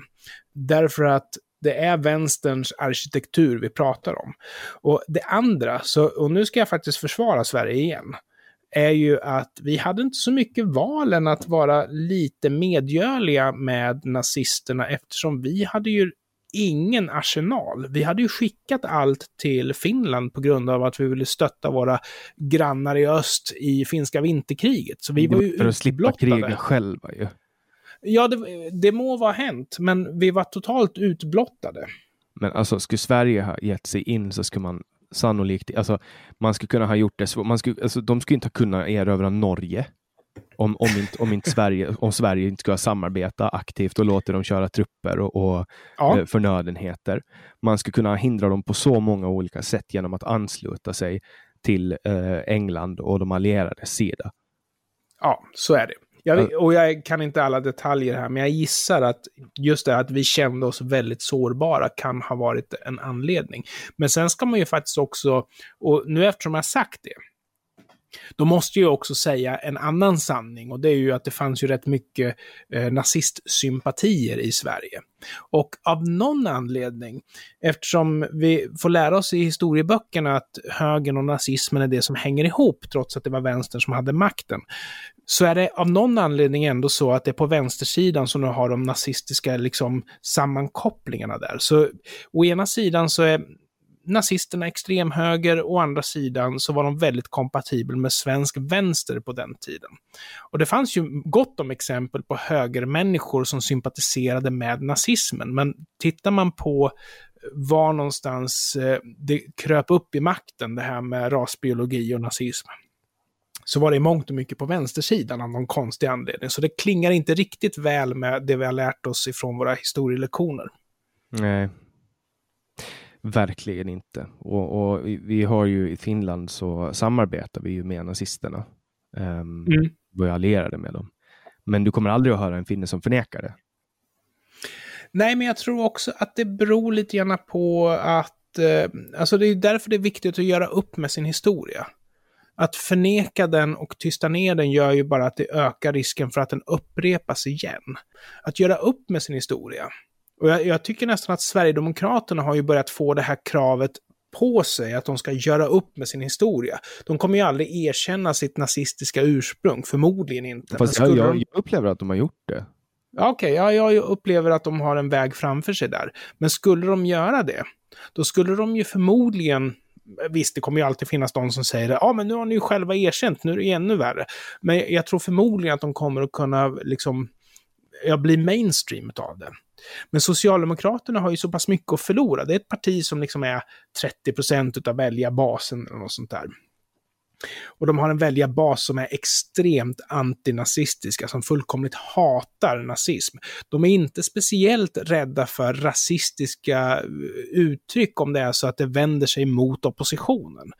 Därför att det är vänsterns arkitektur vi pratar om. Och det andra, så, och nu ska jag faktiskt försvara Sverige igen, är ju att vi hade inte så mycket val än att vara lite medgörliga med nazisterna eftersom vi hade ju ingen arsenal. Vi hade ju skickat allt till Finland på grund av att vi ville stötta våra grannar i öst i finska vinterkriget. Så vi var ju För att slippa kriga själva ju. Ja, det, det må vara hänt, men vi var totalt utblottade. Men alltså, skulle Sverige ha gett sig in så skulle man sannolikt, alltså man skulle kunna ha gjort det man skulle, alltså, de skulle inte ha kunnat erövra Norge om, om, inte, om, inte Sverige, om Sverige inte skulle samarbeta aktivt och låta dem köra trupper och, och ja. Eh, förnödenheter. Man skulle kunna hindra dem på så många olika sätt genom att ansluta sig till eh, England och de allierades sida. Ja, så är det. Jag, och jag kan inte alla detaljer här, men jag gissar att just det att vi kände oss väldigt sårbara kan ha varit en anledning. Men sen ska man ju faktiskt också, och nu eftersom jag sagt det, då måste jag också säga en annan sanning och det är ju att det fanns ju rätt mycket eh, nazistsympatier i Sverige. Och av någon anledning, eftersom vi får lära oss i historieböckerna att högern och nazismen är det som hänger ihop, trots att det var vänstern som hade makten, så är det av någon anledning ändå så att det är på vänstersidan som du har de nazistiska liksom, sammankopplingarna där. Så å ena sidan så är nazisterna extremhöger, å andra sidan så var de väldigt kompatibel med svensk vänster på den tiden. Och det fanns ju gott om exempel på högermänniskor som sympatiserade med nazismen, men tittar man på var någonstans eh, det kröp upp i makten, det här med rasbiologi och nazism, så var det i mångt och mycket på vänstersidan av någon konstig anledning. Så det klingar inte riktigt väl med det vi har lärt oss ifrån våra historielektioner. Nej, verkligen inte. Och, och vi har ju i Finland så samarbetar vi ju med nazisterna. Um, mm. Vi är allierade med dem. Men du kommer aldrig att höra en finne som förnekar det. Nej, men jag tror också att det beror lite grann på att, eh, alltså det är därför det är viktigt att göra upp med sin historia. Att förneka den och tysta ner den gör ju bara att det ökar risken för att den upprepas igen. Att göra upp med sin historia. Och jag, jag tycker nästan att Sverigedemokraterna har ju börjat få det här kravet på sig att de ska göra upp med sin historia. De kommer ju aldrig erkänna sitt nazistiska ursprung, förmodligen inte. Fast jag, jag, jag upplever att de har gjort det. Okej, okay, ja, jag upplever att de har en väg framför sig där. Men skulle de göra det, då skulle de ju förmodligen Visst, det kommer ju alltid finnas de som säger ja men nu har ni ju själva erkänt, nu är det ännu värre. Men jag tror förmodligen att de kommer att kunna liksom, ja, bli mainstream av det. Men Socialdemokraterna har ju så pass mycket att förlora. Det är ett parti som liksom är 30 procent av väljarbasen eller något sånt där. Och de har en väljarbas som är extremt antinazistiska, som fullkomligt hatar nazism. De är inte speciellt rädda för rasistiska eh, uttryck om det är så att det vänder sig mot oppositionen.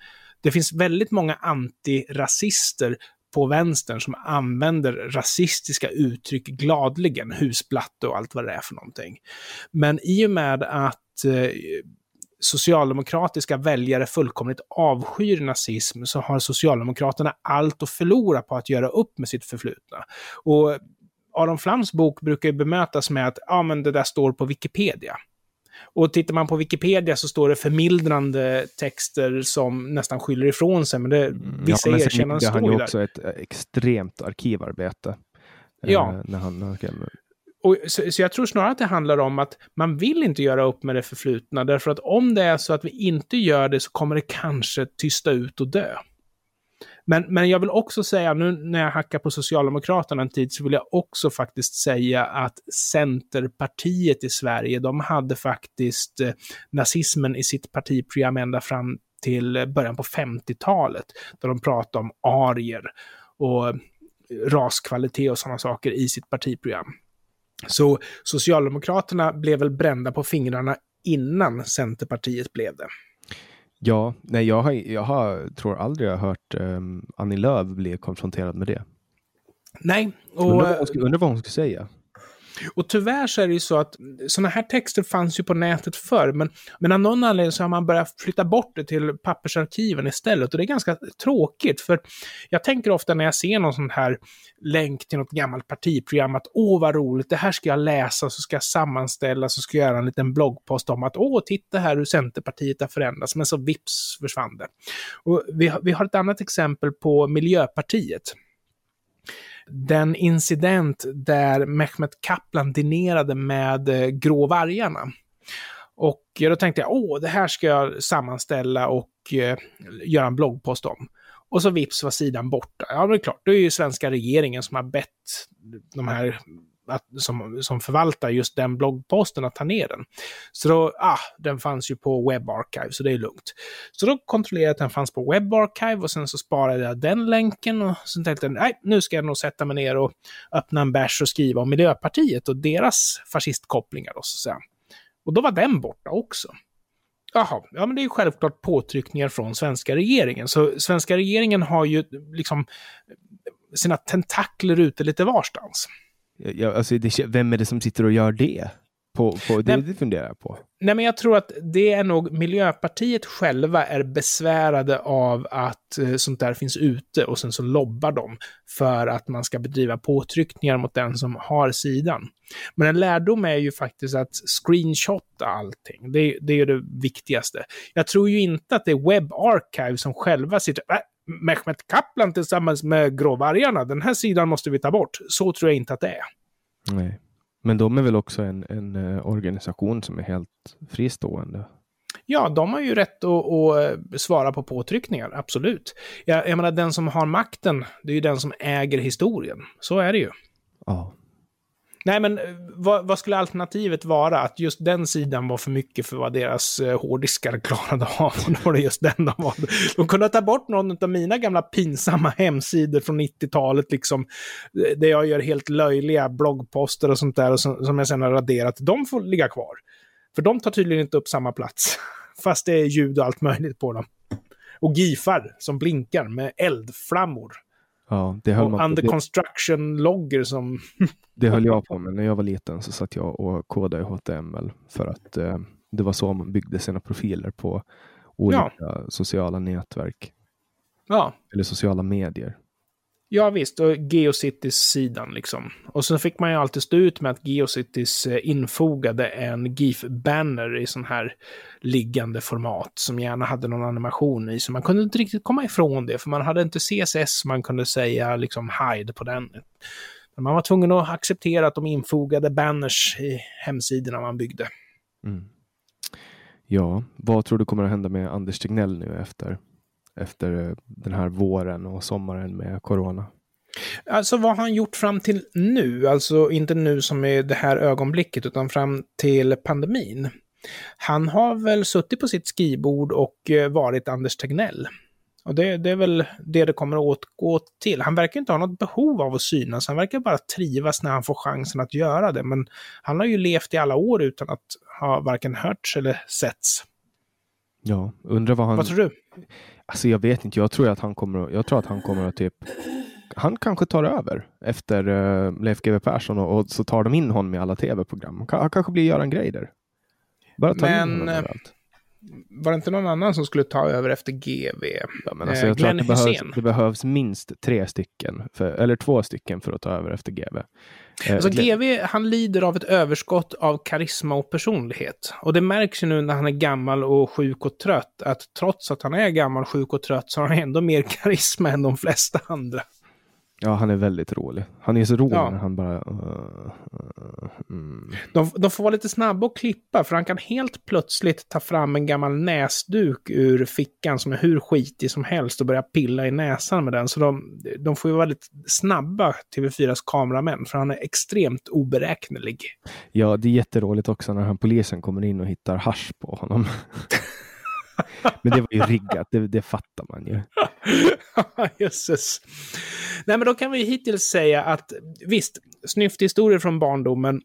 Det finns väldigt många antirasister på vänstern som använder rasistiska uttryck gladligen, husblatte och allt vad det är för någonting. Men i och med att eh, socialdemokratiska väljare fullkomligt avskyr nazism så har Socialdemokraterna allt att förlora på att göra upp med sitt förflutna. Och Aron Flams bok brukar ju bemötas med att ja, men det där står på Wikipedia. Och tittar man på Wikipedia så står det förmildrande texter som nästan skyller ifrån sig, men det, mm, vissa ja, erkännanden står ju där. Han ju också ett eh, extremt arkivarbete. Eh, ja. När han. Och, så, så, jag tror snarare att det handlar om att man vill inte göra upp med det förflutna, därför att om det är så att vi inte gör det så kommer det kanske tysta ut och dö. Men, men jag vill också säga, nu när jag hackar på Socialdemokraterna en tid, så vill jag också faktiskt säga att Centerpartiet i Sverige, de hade faktiskt eh, nazismen i sitt partiprogram ända fram till eh, början på 50-talet, där de pratade om arier och eh, raskvalitet och sådana saker i sitt partiprogram. Så Socialdemokraterna blev väl brända på fingrarna innan Centerpartiet blev det. Ja, nej, jag, har, jag har, tror aldrig jag har hört um, Annie Lööf bli konfronterad med det. Nej. Och, undrar, vad hon undrar vad hon skulle säga. Och tyvärr så är det ju så att sådana här texter fanns ju på nätet förr, men, men av någon anledning så har man börjat flytta bort det till pappersarkiven istället. Och det är ganska tråkigt, för jag tänker ofta när jag ser någon sån här länk till något gammalt partiprogram att åh vad roligt, det här ska jag läsa, så ska jag sammanställa, så ska jag göra en liten bloggpost om att åh, titta här hur Centerpartiet har förändrats, men så vips försvann det. Och vi, vi har ett annat exempel på Miljöpartiet den incident där Mehmet Kaplan dinerade med eh, Grå vargarna. Och eh, då tänkte jag, åh, det här ska jag sammanställa och eh, göra en bloggpost om. Och så vips var sidan borta. Ja, det är klart, det är ju svenska regeringen som har bett de här att, som, som förvaltar just den bloggposten att ta ner den. Så då, ah, den fanns ju på Web Archive, så det är lugnt. Så då kontrollerade jag att den fanns på Web Archive och sen så sparade jag den länken och sen tänkte jag, nej, nu ska jag nog sätta mig ner och öppna en bärs och skriva om Miljöpartiet och deras fascistkopplingar då, så att säga. Och då var den borta också. Jaha, ja men det är ju självklart påtryckningar från svenska regeringen. Så svenska regeringen har ju liksom sina tentakler ute lite varstans. Ja, alltså det, vem är det som sitter och gör det? På, på, det, det funderar jag på. Nej, men jag tror att det är nog Miljöpartiet själva är besvärade av att eh, sånt där finns ute och sen så lobbar de för att man ska bedriva påtryckningar mot den som har sidan. Men en lärdom är ju faktiskt att screenshotta allting. Det, det är ju det viktigaste. Jag tror ju inte att det är Web Archive som själva sitter... Äh, Mehmet Kaplan tillsammans med Gråvargarna, den här sidan måste vi ta bort. Så tror jag inte att det är. Nej. Men de är väl också en, en uh, organisation som är helt fristående? Ja, de har ju rätt att, att eh, svara på påtryckningar, absolut. Jag, jag menar, den som har makten, det är ju den som äger historien. Så är det ju. Ja. Nej, men eh, vad, vad, skulle alternativet vara? Att just den sidan var för mycket för vad deras eh, hårddiskar klarade av. Och då var det just den de valde. De kunde ta bort någon av mina gamla pinsamma hemsidor från 90-talet, liksom, eh, där jag gör helt löjliga bloggposter och sånt där, och som, som jag sen har raderat. De får ligga kvar. För de tar tydligen inte upp samma plats. Fast det är ljud och allt möjligt på dem. Och gifar som blinkar med eldflammor. Ja, det höll och man under construction-logger som... det höll jag på med. När jag var liten så satt jag och kodade i HTML för att eh, det var så man byggde sina profiler på olika ja. sociala nätverk. Ja. Eller sociala medier. Ja visst, och Geocities-sidan liksom. Och så fick man ju alltid stå ut med att Geocities eh, infogade en GIF-banner i sån här liggande format som gärna hade någon animation i. Så man kunde inte riktigt komma ifrån det, för man hade inte CSS man kunde säga liksom hide på den. Men man var tvungen att acceptera att de infogade banners i hemsidorna man byggde. Mm. Ja, vad tror du kommer att hända med Anders Tegnell nu efter efter eh, den här våren och sommaren med corona? Alltså vad har han gjort fram till nu? Alltså inte nu som är det här ögonblicket, utan fram till pandemin. Han har väl suttit på sitt skrivbord och eh, varit Anders Tegnell. Och det, det, är väl det det kommer att åtgå till. Han verkar inte ha något behov av att synas, han verkar bara trivas när han får chansen att göra det. Men han har ju levt i alla år utan att ha varken hörts eller setts. Ja, undrar vad han... Vad tror du? Alltså jag vet inte, jag tror att han kommer, jag tror att han kommer att typ han kanske tar över efter uh, Leif GW Persson och, och, så tar de in honom i alla tv-program. Han kanske blir Göran Greider. Bara ta men, in honom eh, överallt. Var det inte någon annan som skulle ta över efter GV? Ja, men alltså, jag tror att det behövs, det behövs, minst tre stycken, för, eller två stycken för att ta över efter GV. Eh, alltså GV, han lider av ett överskott av karisma och personlighet. Och det märks ju nu när han är gammal och sjuk och trött, att trots att han är gammal, sjuk och trött, så har han ändå mer karisma än de flesta andra. Ja, han är väldigt rolig. Han är så rolig ja. när han bara... Uh, uh, mm. de, de får vara lite snabba och klippa, för han kan helt plötsligt ta fram en gammal näsduk ur fickan som är hur skitig som helst och börja pilla i näsan med den. Så de, de får ju vara lite snabba, TV4s kameramän, för han är extremt oberäknelig. Ja, det är jätteroligt också när han polisen kommer in och hittar hash på honom. Men det var ju riggat, det, det fattar man ju. Jösses. Nej, men då kan vi hittills säga att visst, snyfthistorier från barndomen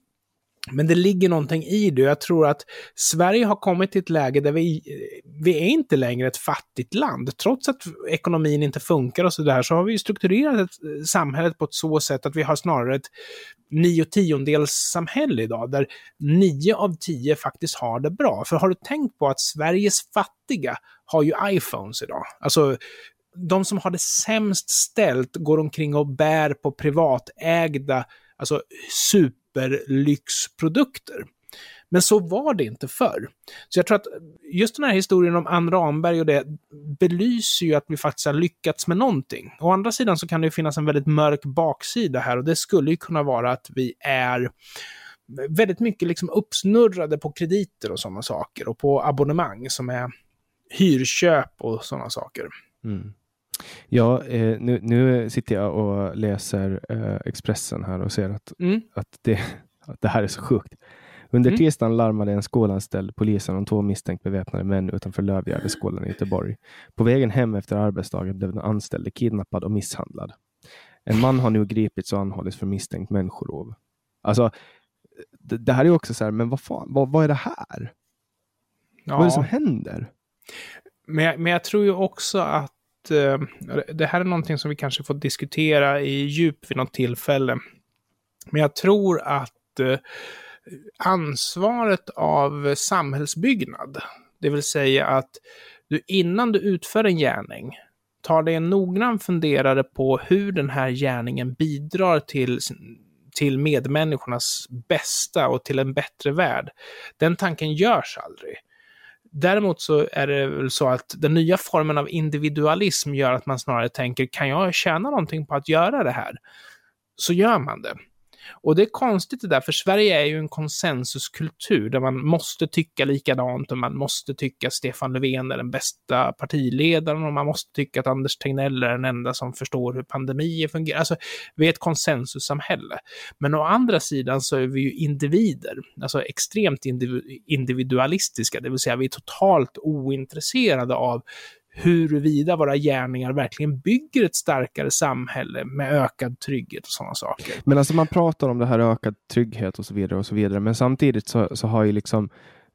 men det ligger någonting i det. Jag tror att Sverige har kommit till ett läge där vi, vi är inte längre ett fattigt land. Trots att ekonomin inte funkar och sådär så har vi strukturerat ett, eh, samhället på ett så sätt att vi har snarare ett nio tiondels samhälle idag, där nio av tio faktiskt har det bra. För har du tänkt på att Sveriges fattiga har ju iPhones idag? Alltså, de som har det sämst ställt går omkring och bär på privatägda, alltså superlyxprodukter. Men så var det inte förr. Så jag tror att just den här historien om Ann Ramberg och det belyser ju att vi faktiskt har lyckats med någonting. Å andra sidan så kan det ju finnas en väldigt mörk baksida här och det skulle ju kunna vara att vi är väldigt mycket liksom uppsnurrade på krediter och sådana saker och på abonnemang som är hyrköp och sådana saker. Mm. Ja, eh, nu, nu sitter jag och läser eh, Expressen här och ser att, mm. att, det, att det här är så sjukt. Under mm. tisdagen larmade en skolanställd polisen om två misstänkt beväpnade män utanför Lövgärdeskolan i Göteborg. På vägen hem efter arbetsdagen blev den anställde kidnappad och misshandlad. En man har nu gripits och anhållits för misstänkt människorov. Alltså, det, det, här är också så här, men vad fan, vad, vad är det här? Ja. Vad är det som händer? Men men jag tror ju också att Eh, det här är någonting som vi kanske får diskutera i djup vid något tillfälle. Men jag tror att eh, ansvaret av samhällsbyggnad, det vill säga att du innan du utför en gärning tar dig en noggrann funderare på hur den här gärningen bidrar till till medmänniskornas bästa och till en bättre värld. Den tanken görs aldrig. Däremot så är det väl så att den nya formen av individualism gör att man snarare tänker, kan jag tjäna någonting på att göra det här? Så gör man det. Och det är konstigt det där, för Sverige är ju en konsensuskultur där man måste tycka likadant och man måste tycka Stefan Löfven är den bästa partiledaren och man måste tycka att Anders Tegnell är den enda som förstår hur pandemier fungerar. Alltså, vi är ett konsensussamhälle. Men å andra sidan så är vi ju individer, alltså extremt individualistiska, det vill säga vi är totalt ointresserade av huruvida våra gärningar verkligen bygger ett starkare samhälle med ökad trygghet och sådana saker. Men alltså man pratar om det här ökad trygghet och så vidare och så vidare, men samtidigt så, så har ju liksom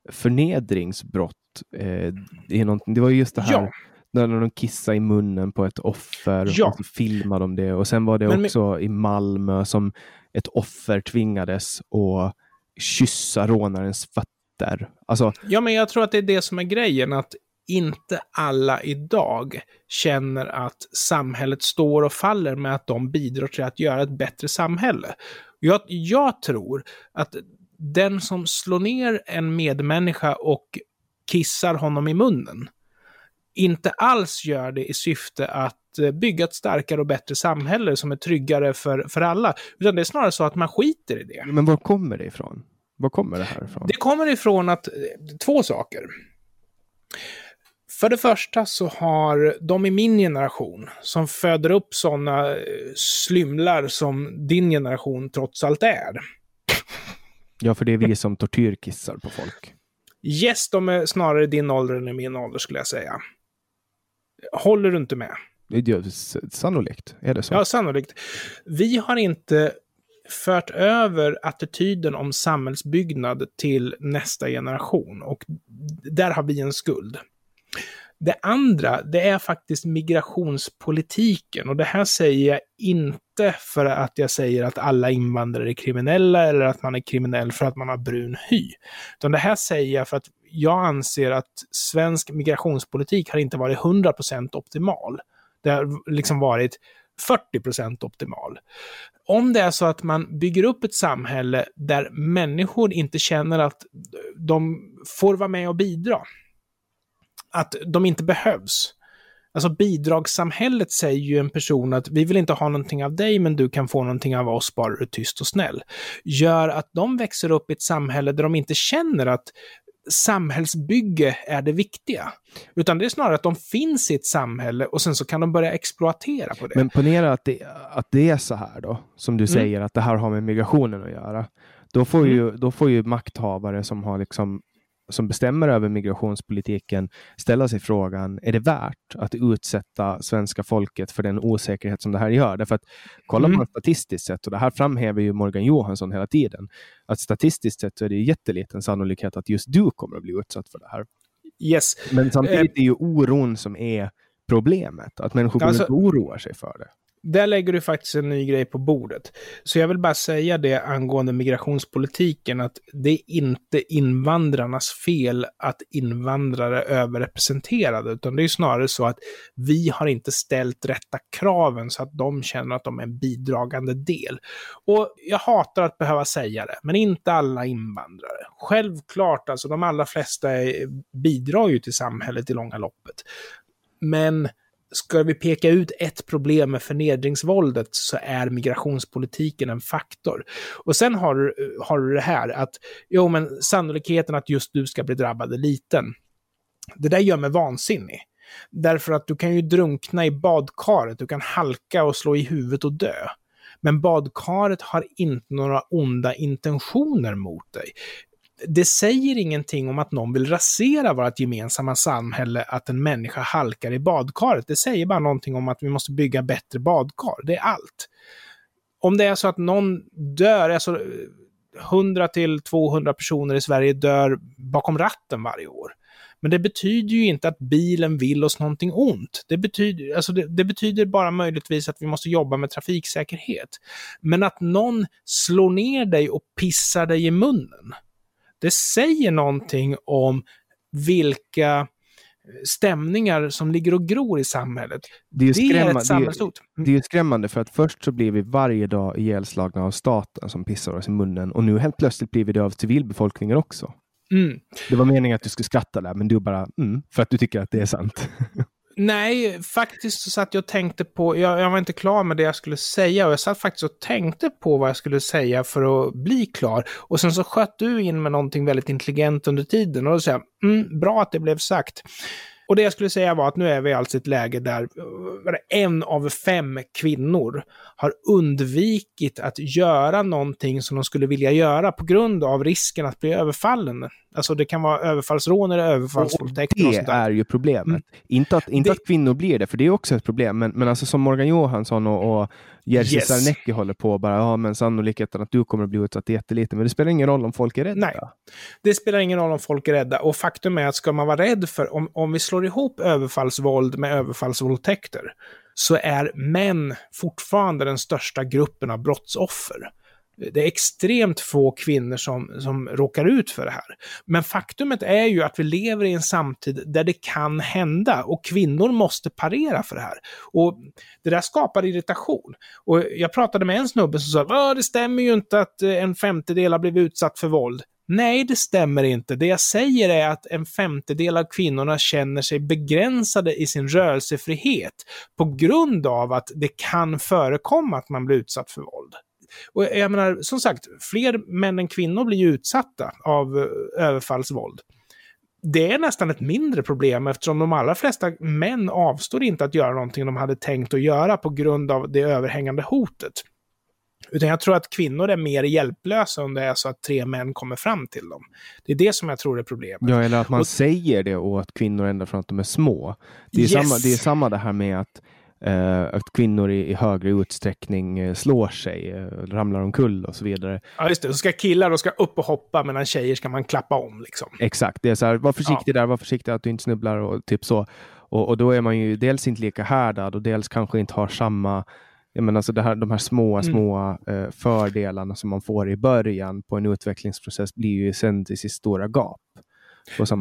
förnedringsbrott, eh, det, är det var ju just det här ja. när de kissade i munnen på ett offer ja. och så filmade de det och sen var det men, också men... i Malmö som ett offer tvingades att kyssa rånarens fötter. Alltså, ja, men jag tror att det är det som är grejen, att inte alla idag känner att samhället står och faller med att de bidrar till att göra ett bättre samhälle. Jag, jag tror att den som slår ner en medmänniska och kissar honom i munnen, inte alls gör det i syfte att eh, bygga ett starkare och bättre samhälle som är tryggare för, för alla. Utan det är snarare så att man skiter i det. Men var kommer det ifrån? Var kommer det här ifrån? Det kommer ifrån att, eh, två saker. För det första så har de i min generation, som föder upp sådana eh, slymlar som din generation trots allt är. Ja, för det är vi som tortyrkissar på folk. Yes, de är snarare din ålder än min ålder skulle jag säga. Håller du inte med? Ja, sannolikt är det så. Ja, sannolikt. Vi har inte fört över attityden om samhällsbyggnad till nästa generation och där har vi en skuld. Det andra, det är faktiskt migrationspolitiken och det här säger jag inte för att jag säger att alla invandrare är kriminella eller att man är kriminell för att man har brun hy. Utan det här säger jag för att jag anser att svensk migrationspolitik har inte varit 100% optimal. Det har liksom varit 40% optimal. Om det är så att man bygger upp ett samhälle där människor inte känner att de får vara med och bidra, att de inte behövs. Alltså bidragssamhället säger ju en person att vi vill inte ha någonting av dig, men du kan få någonting av oss bara du är tyst och snäll. Gör att de växer upp i ett samhälle där de inte känner att samhällsbygge är det viktiga. Utan det är snarare att de finns i ett samhälle och sen så kan de börja exploatera på det. Men ponera att det, att det är så här då, som du mm. säger, att det här har med migrationen att göra. Då får, mm. ju, då får ju makthavare som har liksom som bestämmer över migrationspolitiken ställa sig frågan, är det värt att utsätta svenska folket för den osäkerhet som det här gör? Därför att kollar man mm. statistiskt sett, och det här framhäver ju Morgan Johansson hela tiden, att statistiskt sett så är det jätteliten sannolikhet att just du kommer att bli utsatt för det här. Yes. Men samtidigt är ju oron som är problemet, att människor alltså, oroar sig för det där lägger du faktiskt en ny grej på bordet. Så jag vill bara säga det angående migrationspolitiken, att det är inte invandrarnas fel att invandrare är överrepresenterade, utan det är snarare så att vi har inte ställt rätta kraven så att de känner att de är en bidragande del. Och jag hatar att behöva säga det, men inte alla invandrare. Självklart, alltså de allra flesta bidrar ju till samhället i långa loppet. Men ska vi peka ut ett problem med förnedringsvåldet så är migrationspolitiken en faktor. Och sen har, du, har du det här att, jo men sannolikheten att just du ska bli drabbad är liten. Det där gör mig vansinnig. Därför att du kan ju drunkna i badkaret, du kan halka och slå i huvudet och dö. Men badkaret har inte några onda intentioner mot dig det säger ingenting om att någon vill rasera vårt gemensamma samhälle att en människa halkar i badkaret. Det säger bara någonting om att vi måste bygga bättre badkar. Det är allt. Om det är så att någon dör, alltså 100 till 200 personer i Sverige dör bakom ratten varje år. Men det betyder ju inte att bilen vill oss någonting ont. Det betyder, alltså det, det, betyder bara möjligtvis att vi måste jobba med trafiksäkerhet. Men att någon slår ner dig och pissar dig i munnen, det säger någonting om vilka stämningar som ligger och gror i samhället. Det är, det är ett samhällshot. Det, det är skrämmande för att först så blir vi varje dag ihjälslagna av staten som pissar oss i munnen och nu helt plötsligt blir vi det av civilbefolkningen också. Mm. Det var meningen att du skulle skratta där, men du bara mm, för att du tycker att det är sant. Nej, faktiskt så satt jag och tänkte på, jag, jag, var inte klar med det jag skulle säga och jag satt faktiskt och tänkte på vad jag skulle säga för att bli klar. Och sen så sköt du in med någonting väldigt intelligent under tiden och då sa jag, mm, bra att det blev sagt. Och det jag skulle säga var att nu är vi alltså i ett läge där en av fem kvinnor har undvikit att göra någonting som de skulle vilja göra på grund av risken att bli överfallen. Alltså det kan vara överfallsrån eller överfallsvåldtäkt. Det är ju problemet. Mm. Inte, att, inte det... att kvinnor blir det, för det är också ett problem. Men, men alltså som Morgan Johansson och, och Jerzy yes. Sarnecki håller på bara, ja men sannolikheten att du kommer att bli utsatt är jätteliten. Men det spelar ingen roll om folk är rädda. Nej, det spelar ingen roll om folk är rädda. Och faktum är att ska man vara rädd för, om, om vi slår ihop överfallsvåld med överfallsvåldtäkter, så är män fortfarande den största gruppen av brottsoffer det är extremt få kvinnor som, som råkar ut för det här. Men faktumet är ju att vi lever i en samtid där det kan hända och kvinnor måste parera för det här. Och det där skapar irritation. Och jag pratade med en snubbe som sa att det stämmer ju inte att eh, en femtedel har blivit utsatt för våld. Nej, det stämmer inte. Det jag säger är att en femtedel av kvinnorna känner sig begränsade i sin rörelsefrihet på grund av att det kan förekomma att man blir utsatt för våld. Och jag menar, som sagt, fler män än kvinnor blir ju utsatta av eh, överfallsvåld. Det är nästan ett mindre problem eftersom de allra flesta män avstår inte att göra någonting de hade tänkt att göra på grund av det överhängande hotet. Utan jag tror att kvinnor är mer hjälplösa om det är så att tre män kommer fram till dem. Det är det som jag tror är problemet. Ja, eller att man och... säger det åt kvinnor ända från att de är små. Det är, yes. samma, det är samma det här med att att kvinnor i, i högre utsträckning uh, slår sig, uh, ramlar omkull och så vidare. Ja, just det. Så ska killar då ska upp och hoppa medan tjejer ska man klappa om. Liksom. Exakt, det är så här, var försiktig ja. där, var försiktig att du inte snubblar och typ så. Och, och då är man ju dels inte lika härdad och dels kanske inte har samma jag menar, alltså det här, de här små, mm. små eh, fördelarna som man får i början på en utvecklingsprocess blir ju sen till sitt stora gap.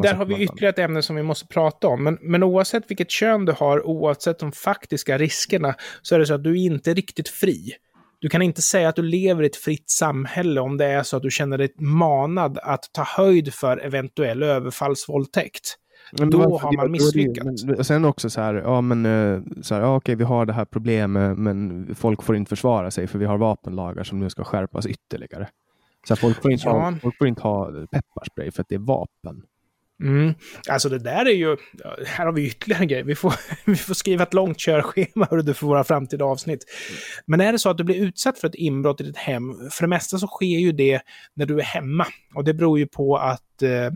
Där har vi ytterligare ett ämne som vi måste prata om. Men, men oavsett vilket kön du har, oavsett de faktiska riskerna, så är det så att du är inte riktigt fri. Du kan inte säga att du lever i ett fritt samhälle om det är så att du känner dig manad att ta höjd för eventuell överfallsvåldtäkt. Men då varför, har man misslyckats. Men, sen också så här, ja men eh, så här, ja, okej, vi har det här problemet, men folk får inte försvara sig för vi har vapenlagar som nu ska skärpas ytterligare. Så här, folk, får inte ja. ha, folk får inte ha pepparspray för att det är vapen. Mm. Alltså det där är ju, här har vi ytterligare en grej. Vi får, vi får skriva ett långt körschema du, för våra framtida avsnitt. Men är det så att du blir utsatt för ett inbrott i ditt hem, för det mesta så sker ju det när du är hemma. Och det beror ju på att eh,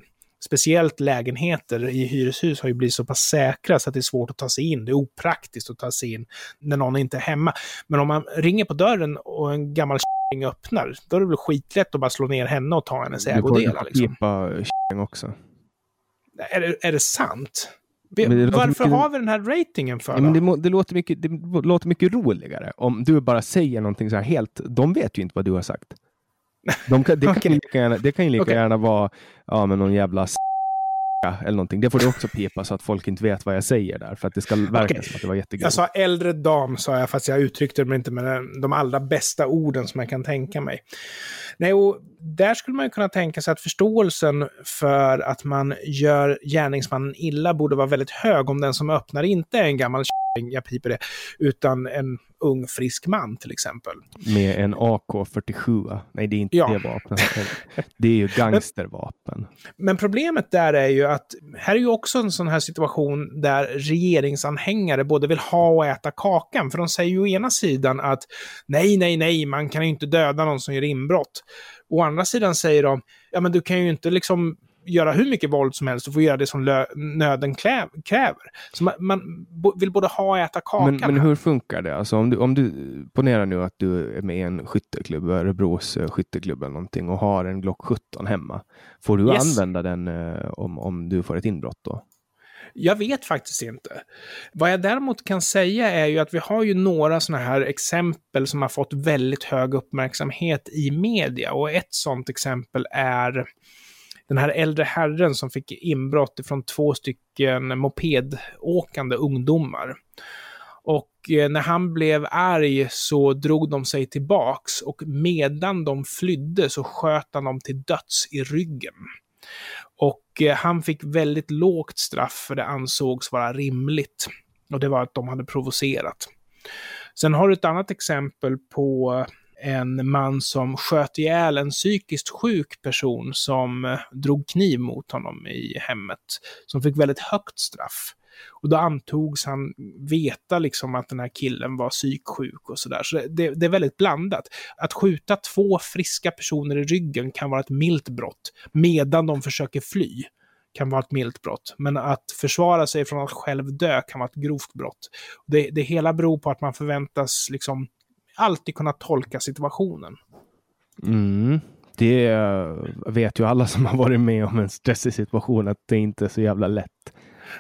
speciellt lägenheter i hyreshus har ju blivit så pass säkra så att det är svårt att ta sig in. Det är opraktiskt att ta sig in när någon inte är hemma. Men om man ringer på dörren och en gammal öppnar, då är det väl skitlätt att bara slå ner henne och ta hennes ägodelar. Liksom. Du också. Är det, är det sant? Varför mycket... har vi den här ratingen för? Ja, men det, det, låter mycket, det låter mycket roligare om du bara säger någonting så här helt. De vet ju inte vad du har sagt. De kan, det, kan okay. lika gärna, det kan ju lika okay. gärna vara ja, men någon jävla eller någonting. Det får du också pipa så att folk inte vet vad jag säger där, för att det ska verka okay. som att det var jättegrovt. Jag sa äldre dam, sa jag, fast jag uttryckte det inte med de allra bästa orden som jag kan tänka mig. Nej, och där skulle man ju kunna tänka sig att förståelsen för att man gör gärningsmannen illa borde vara väldigt hög om den som öppnar inte är en gammal jag piper det, utan en ung frisk man till exempel. Med en AK47. Nej, det är inte ja. det vapnet. Det är ju gangstervapen. Men, men problemet där är ju att här är ju också en sån här situation där regeringsanhängare både vill ha och äta kakan. För de säger ju å ena sidan att nej, nej, nej, man kan ju inte döda någon som gör inbrott. Å andra sidan säger de, ja men du kan ju inte liksom göra hur mycket våld som helst, du får göra det som nöden kräver. Så man, man, vill både ha och äta kakan. Men, men hur funkar det? Alltså om du, om du ponerar nu att du är med i en skytteklubb, Örebros eh, skytteklubb eller någonting och har en Glock 17 hemma. Får du yes. använda den eh, om, om du får ett inbrott då? Jag vet faktiskt inte. Vad jag däremot kan säga är ju att vi har ju några sådana här exempel som har fått väldigt hög uppmärksamhet i media. Och ett sådant exempel är den här äldre herren som fick inbrott från två stycken mopedåkande ungdomar. Och eh, när han blev arg så drog de sig tillbaks och medan de flydde så sköt han dem till döds i ryggen. Och eh, han fick väldigt lågt straff för det ansågs vara rimligt. Och det var att de hade provocerat. Sen har du ett annat exempel på eh, en man som sköt ihjäl en psykiskt sjuk person som eh, drog kniv mot honom i hemmet, som fick väldigt högt straff. Och då antogs han veta liksom att den här killen var psyksjuk och sådär. Så det, det, är väldigt blandat. Att skjuta två friska personer i ryggen kan vara ett milt brott, medan de försöker fly kan vara ett milt brott. Men att försvara sig från att själv dö kan vara ett grovt brott. Det, det hela beror på att man förväntas liksom alltid kunna tolka situationen. Mm. Det vet ju alla som har varit med om en stressig situation att det inte är så jävla lätt.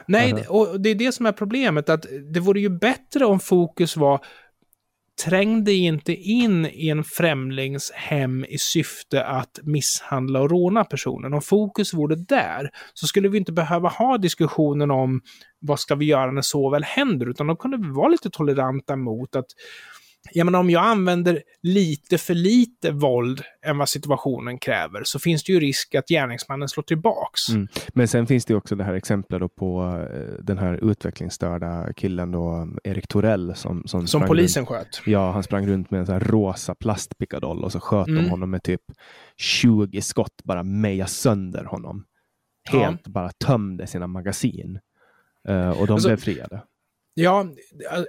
Nej, -huh. och det är det som är problemet, att det vore ju bättre om fokus var träng dig inte in i en främlings hem i syfte att misshandla och råna personen. Om fokus vore där så skulle vi inte behöva ha diskussionen om vad ska vi göra när så väl händer, utan då kunde vi vara lite toleranta mot att jag menar, om jag använder lite för lite våld än vad situationen kräver så finns det ju risk att gärningsmannen slår tillbaks. Mm. Men sen finns det också det här exemplet på uh, den här utvecklingsstörda killen då, Erik Torell som, som, som polisen runt, sköt. Ja, han sprang runt med en sån här rosa plastpickadoll och så sköt mm. de honom med typ 20 skott, bara meja sönder honom. Helt ja. bara tömde sina magasin. Uh, och de alltså, blev friade. Ja, eh,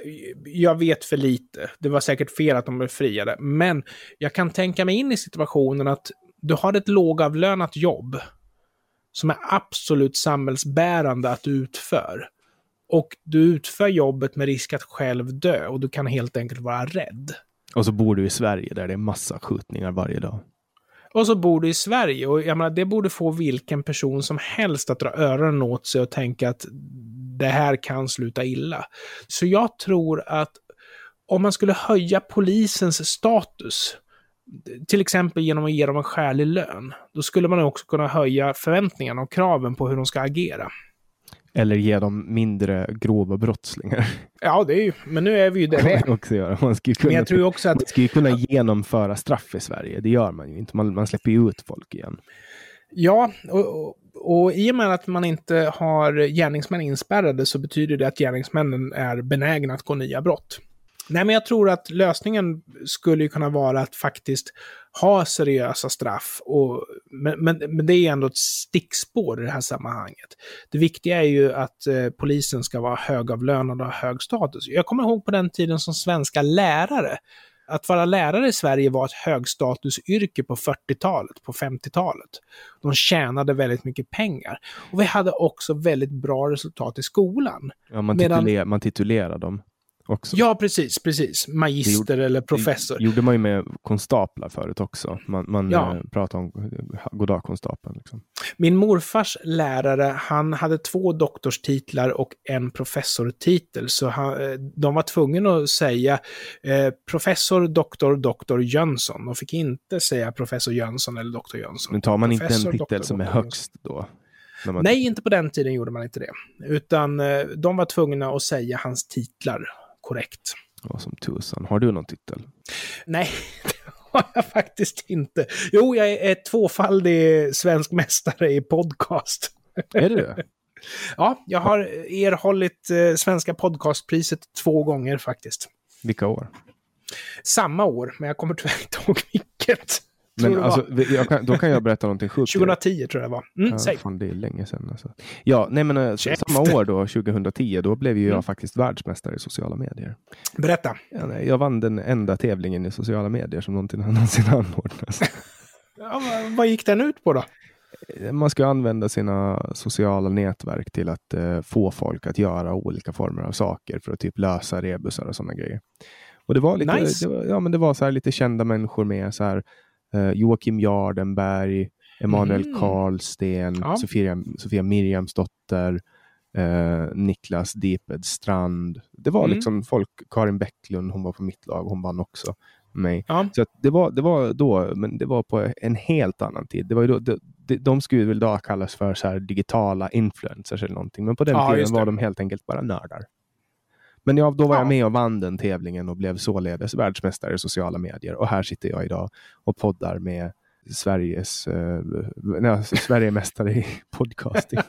jag vet för lite. Det var säkert fel att de blev friade. Men jag kan tänka mig in i situationen att du har ett lågavlönat jobb som är absolut samhällsbärande att du utför. Och du utför jobbet med risk att själv dö och du kan helt enkelt vara rädd. Och så bor du i Sverige där det är massa skjutningar varje dag. Och så bor du i Sverige och jag menar, det borde få vilken person som helst att dra öronen åt sig och tänka att det här kan sluta illa. Så jag tror att om man skulle höja polisens status, till exempel genom att ge dem en skälig lön, då skulle man också kunna höja förväntningarna och kraven på hur de ska agera. Eller ge dem mindre grova brottslingar. Ja, det är ju, men nu är vi ju där vi är. Också göra. Man kunna, men jag tror också att... man kunna genomföra straff i Sverige. Det gör man ju inte. Man, man släpper ju ut folk igen. Ja, och, och, och i och med att man inte har gärningsmän inspärrade så betyder det att gärningsmännen är benägna att gå nya brott. Nej, men jag tror att lösningen skulle kunna vara att faktiskt ha seriösa straff. Och, men, men, men det är ändå ett stickspår i det här sammanhanget. Det viktiga är ju att eh, polisen ska vara högavlönad och ha hög status. Jag kommer ihåg på den tiden som svenska lärare att vara lärare i Sverige var ett högstatusyrke på 40-talet, på 50-talet. De tjänade väldigt mycket pengar. Och vi hade också väldigt bra resultat i skolan. Ja, man, Medan... tituler, man titulerar dem också. Ja, precis, precis. Magister gjorde, eller professor. Det gjorde man ju med konstaplar förut också. Man, man ja. Eh, pratade om goddag konstapeln. Liksom. Min morfars lärare, han hade två doktorstitlar och en professortitel. Så han, eh, de var tvungna att säga eh, professor, doktor, doktor Jönsson. De fick inte säga professor Jönsson eller doktor Jönsson. Men tar man professor, inte en titel doktor, som är högst då? Nej, inte på den tiden gjorde man inte det. Utan eh, de var tvungna att säga hans titlar korrekt. Vad som tusan. Har du någon titel? Nej, det har jag faktiskt inte. Jo, jag är tvåfaldig svensk mästare i podcast. Är du det? ja, jag har erhållit eh, Svenska podcastpriset två gånger faktiskt. Vilka år? Samma år, men jag kommer tyvärr inte ihåg vilket. Men alltså, kan, då kan jag berätta någonting sjukt. 2010 tror jag det var. Mm, ja, fan, det är länge sedan. Alltså. Ja, nej men äh, samma år då, 2010, då blev ju jag mm. faktiskt världsmästare i sociala medier. Berätta. Ja, nej, jag vann den enda tävlingen i sociala medier som någonsin, anordnats. ja, vad gick den ut på då? Eh, man ska använda sina sociala nätverk till att uh, få folk att göra olika former av saker för att typ lösa rebusar och sådana grejer. Och det var lite, nice. det var, ja, men det var så här lite kända människor med så här eh, Joakim Jardenberg, Emanuel mm. Karlsten, ja. Sofia, Sofia Miriamsdotter, eh, Niklas Diped Strand. Det var mm. liksom folk, Karin Bäcklund, hon var på mitt lag, hon vann också mig. Ja. Så det, var, det var då, men det var på en helt annan tid. Det var då, de, de skulle väl idag kallas för så digitala influencers eller någonting, men på den ja, tiden var de helt enkelt bara nördar. Men ja, då var ja. jag med och vann den tävlingen och blev således världsmästare i sociala medier. Och här sitter jag idag och poddar med Sveriges eh, nej, Sverigemästare i podcasting.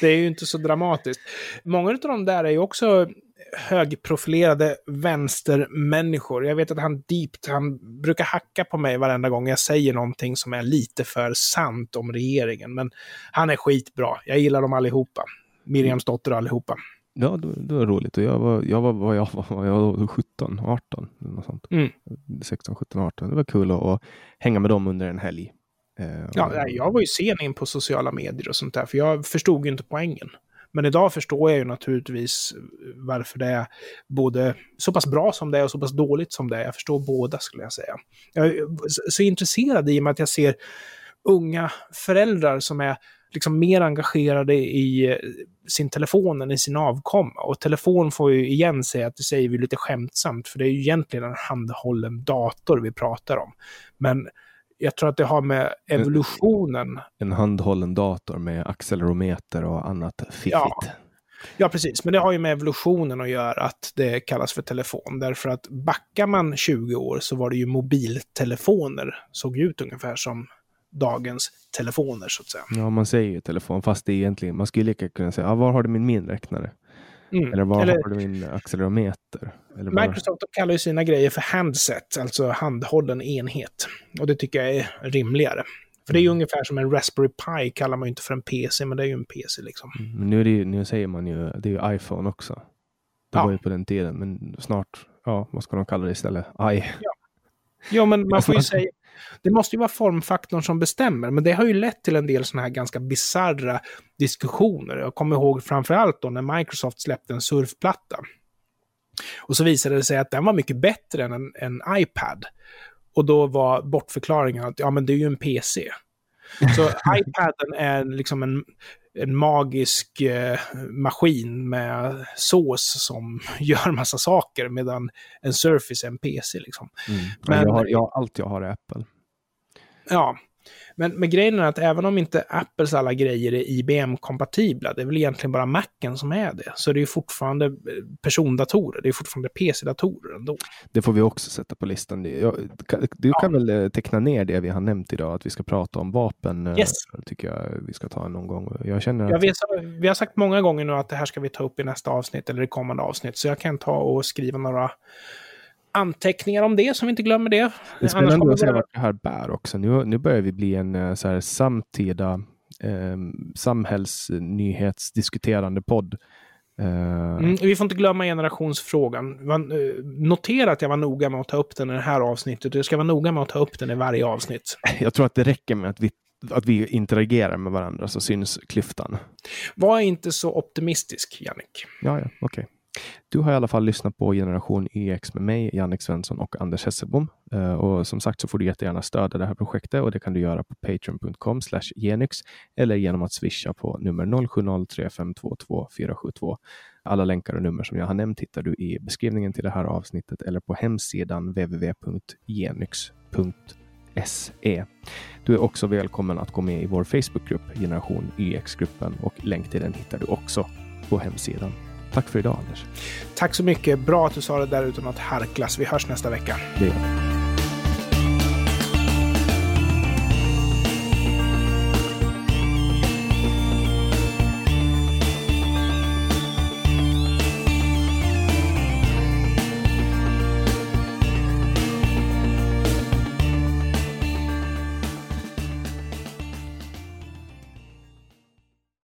det är ju inte så dramatiskt. Många av de där är ju också högprofilerade vänstermänniskor. Jag vet att han Deept, han brukar hacka på mig varenda gång jag säger någonting som är lite för sant om regeringen. Men han är skitbra. Jag gillar dem allihopa. Miriams dotter allihopa. Ja, det, var roligt. Och jag var, jag var, var, jag var, jag var 17, 18, något sånt. Mm. 16, 17, 18. Det var kul att, att hänga med dem under en helg. Eh, ja, jag var ju sen in på sociala medier och sånt där, för jag förstod ju inte poängen. Men idag förstår jag ju naturligtvis varför det är både så pass bra som det är och så pass dåligt som det är. Jag förstår båda skulle jag säga. Jag är så intresserad i och med att jag ser unga föräldrar som är liksom mer engagerade i sin telefon än i sin avkomma. Och telefon får ju igen säga att det säger vi lite skämtsamt, för det är ju egentligen en handhållen dator vi pratar om. Men jag tror att det har med evolutionen... En handhållen dator med accelerometer och annat fiffigt. Ja. Ja, precis. Men det har ju med evolutionen att göra att det kallas för telefon. Därför att backar man 20 år så var det ju mobiltelefoner. Såg ut ungefär som dagens telefoner så att säga. Ja, man säger ju telefon, fast det är egentligen, man skulle lika kunna säga, ah, var har du min minräknare? Mm. Eller var Eller, har du min accelerometer? Eller Microsoft kallar ju sina grejer för handset, alltså handhållen enhet. Och det tycker jag är rimligare. För det är ju mm. ungefär som en Raspberry Pi kallar man ju inte för en PC, men det är ju en PC liksom. Mm. Men nu, är det, nu säger man ju, det är ju iPhone också. Det ja. var ju på den tiden, men snart, ja, vad ska de kalla det istället? I. Ja. Jo, men man får ju säga, det måste ju vara formfaktorn som bestämmer, men det har ju lett till en del sådana här ganska bizarra diskussioner. Jag kommer ihåg framförallt då när Microsoft släppte en surfplatta. Och så visade det sig att den var mycket bättre än en, en iPad. Och då var bortförklaringen att ja, men det är ju en PC. Så iPaden är liksom en, en magisk eh, maskin med sås som gör massa saker, medan en Surface är en PC. Liksom. Mm. Men, jag har, jag, allt jag har är Apple. Ja, men, men grejen är att även om inte Apples alla grejer är IBM-kompatibla, det är väl egentligen bara Macen som är det, så det är fortfarande eh, persondatorer, det är fortfarande PC-datorer ändå. Det får vi också sätta på listan. Jag, du kan ja. väl eh, teckna ner det vi har nämnt idag, att vi ska prata om vapen, eh, yes. tycker jag vi ska ta någon gång. Jag känner att... ja, vi, har, vi har sagt många gånger nu att det här ska vi ta upp i nästa avsnitt eller i kommande avsnitt, så jag kan ta och skriva några anteckningar om det, så vi inte glömmer det. Det är spännande att se vart det här bär också. Nu, nu börjar vi bli en eh, så här, samtida eh, samhällsnyhetsdiskuterande podd. Mm, vi får inte glömma generationsfrågan. Notera att jag var noga med att ta upp den i det här avsnittet. Jag ska vara noga med att ta upp den i varje avsnitt. Jag tror att det räcker med att vi att vi interagerar med varandra så syns klyftan. Var inte så optimistisk, Jannik. Ja, ja, okej. Okay. Du har i alla fall lyssnat på Generation EX med mig, Jannik Svensson och Anders Hesselbom. Eh, och som sagt så får du jättegärna stödja det här projektet och det kan du göra på patreon.com genyx eller genom att swisha på nummer 0703522472. Alla länkar och nummer som jag har nämnt hittar du i beskrivningen till det här avsnittet eller på hemsidan www.genyx.se. Du är också välkommen att gå med i vår Facebookgrupp Generation e YX-gruppen och länk till den hittar du också på hemsidan. Tack för idag Anders. Tack så mycket. Bra att du sa det där utan att harklas. Vi hörs nästa vecka. Det gör vi.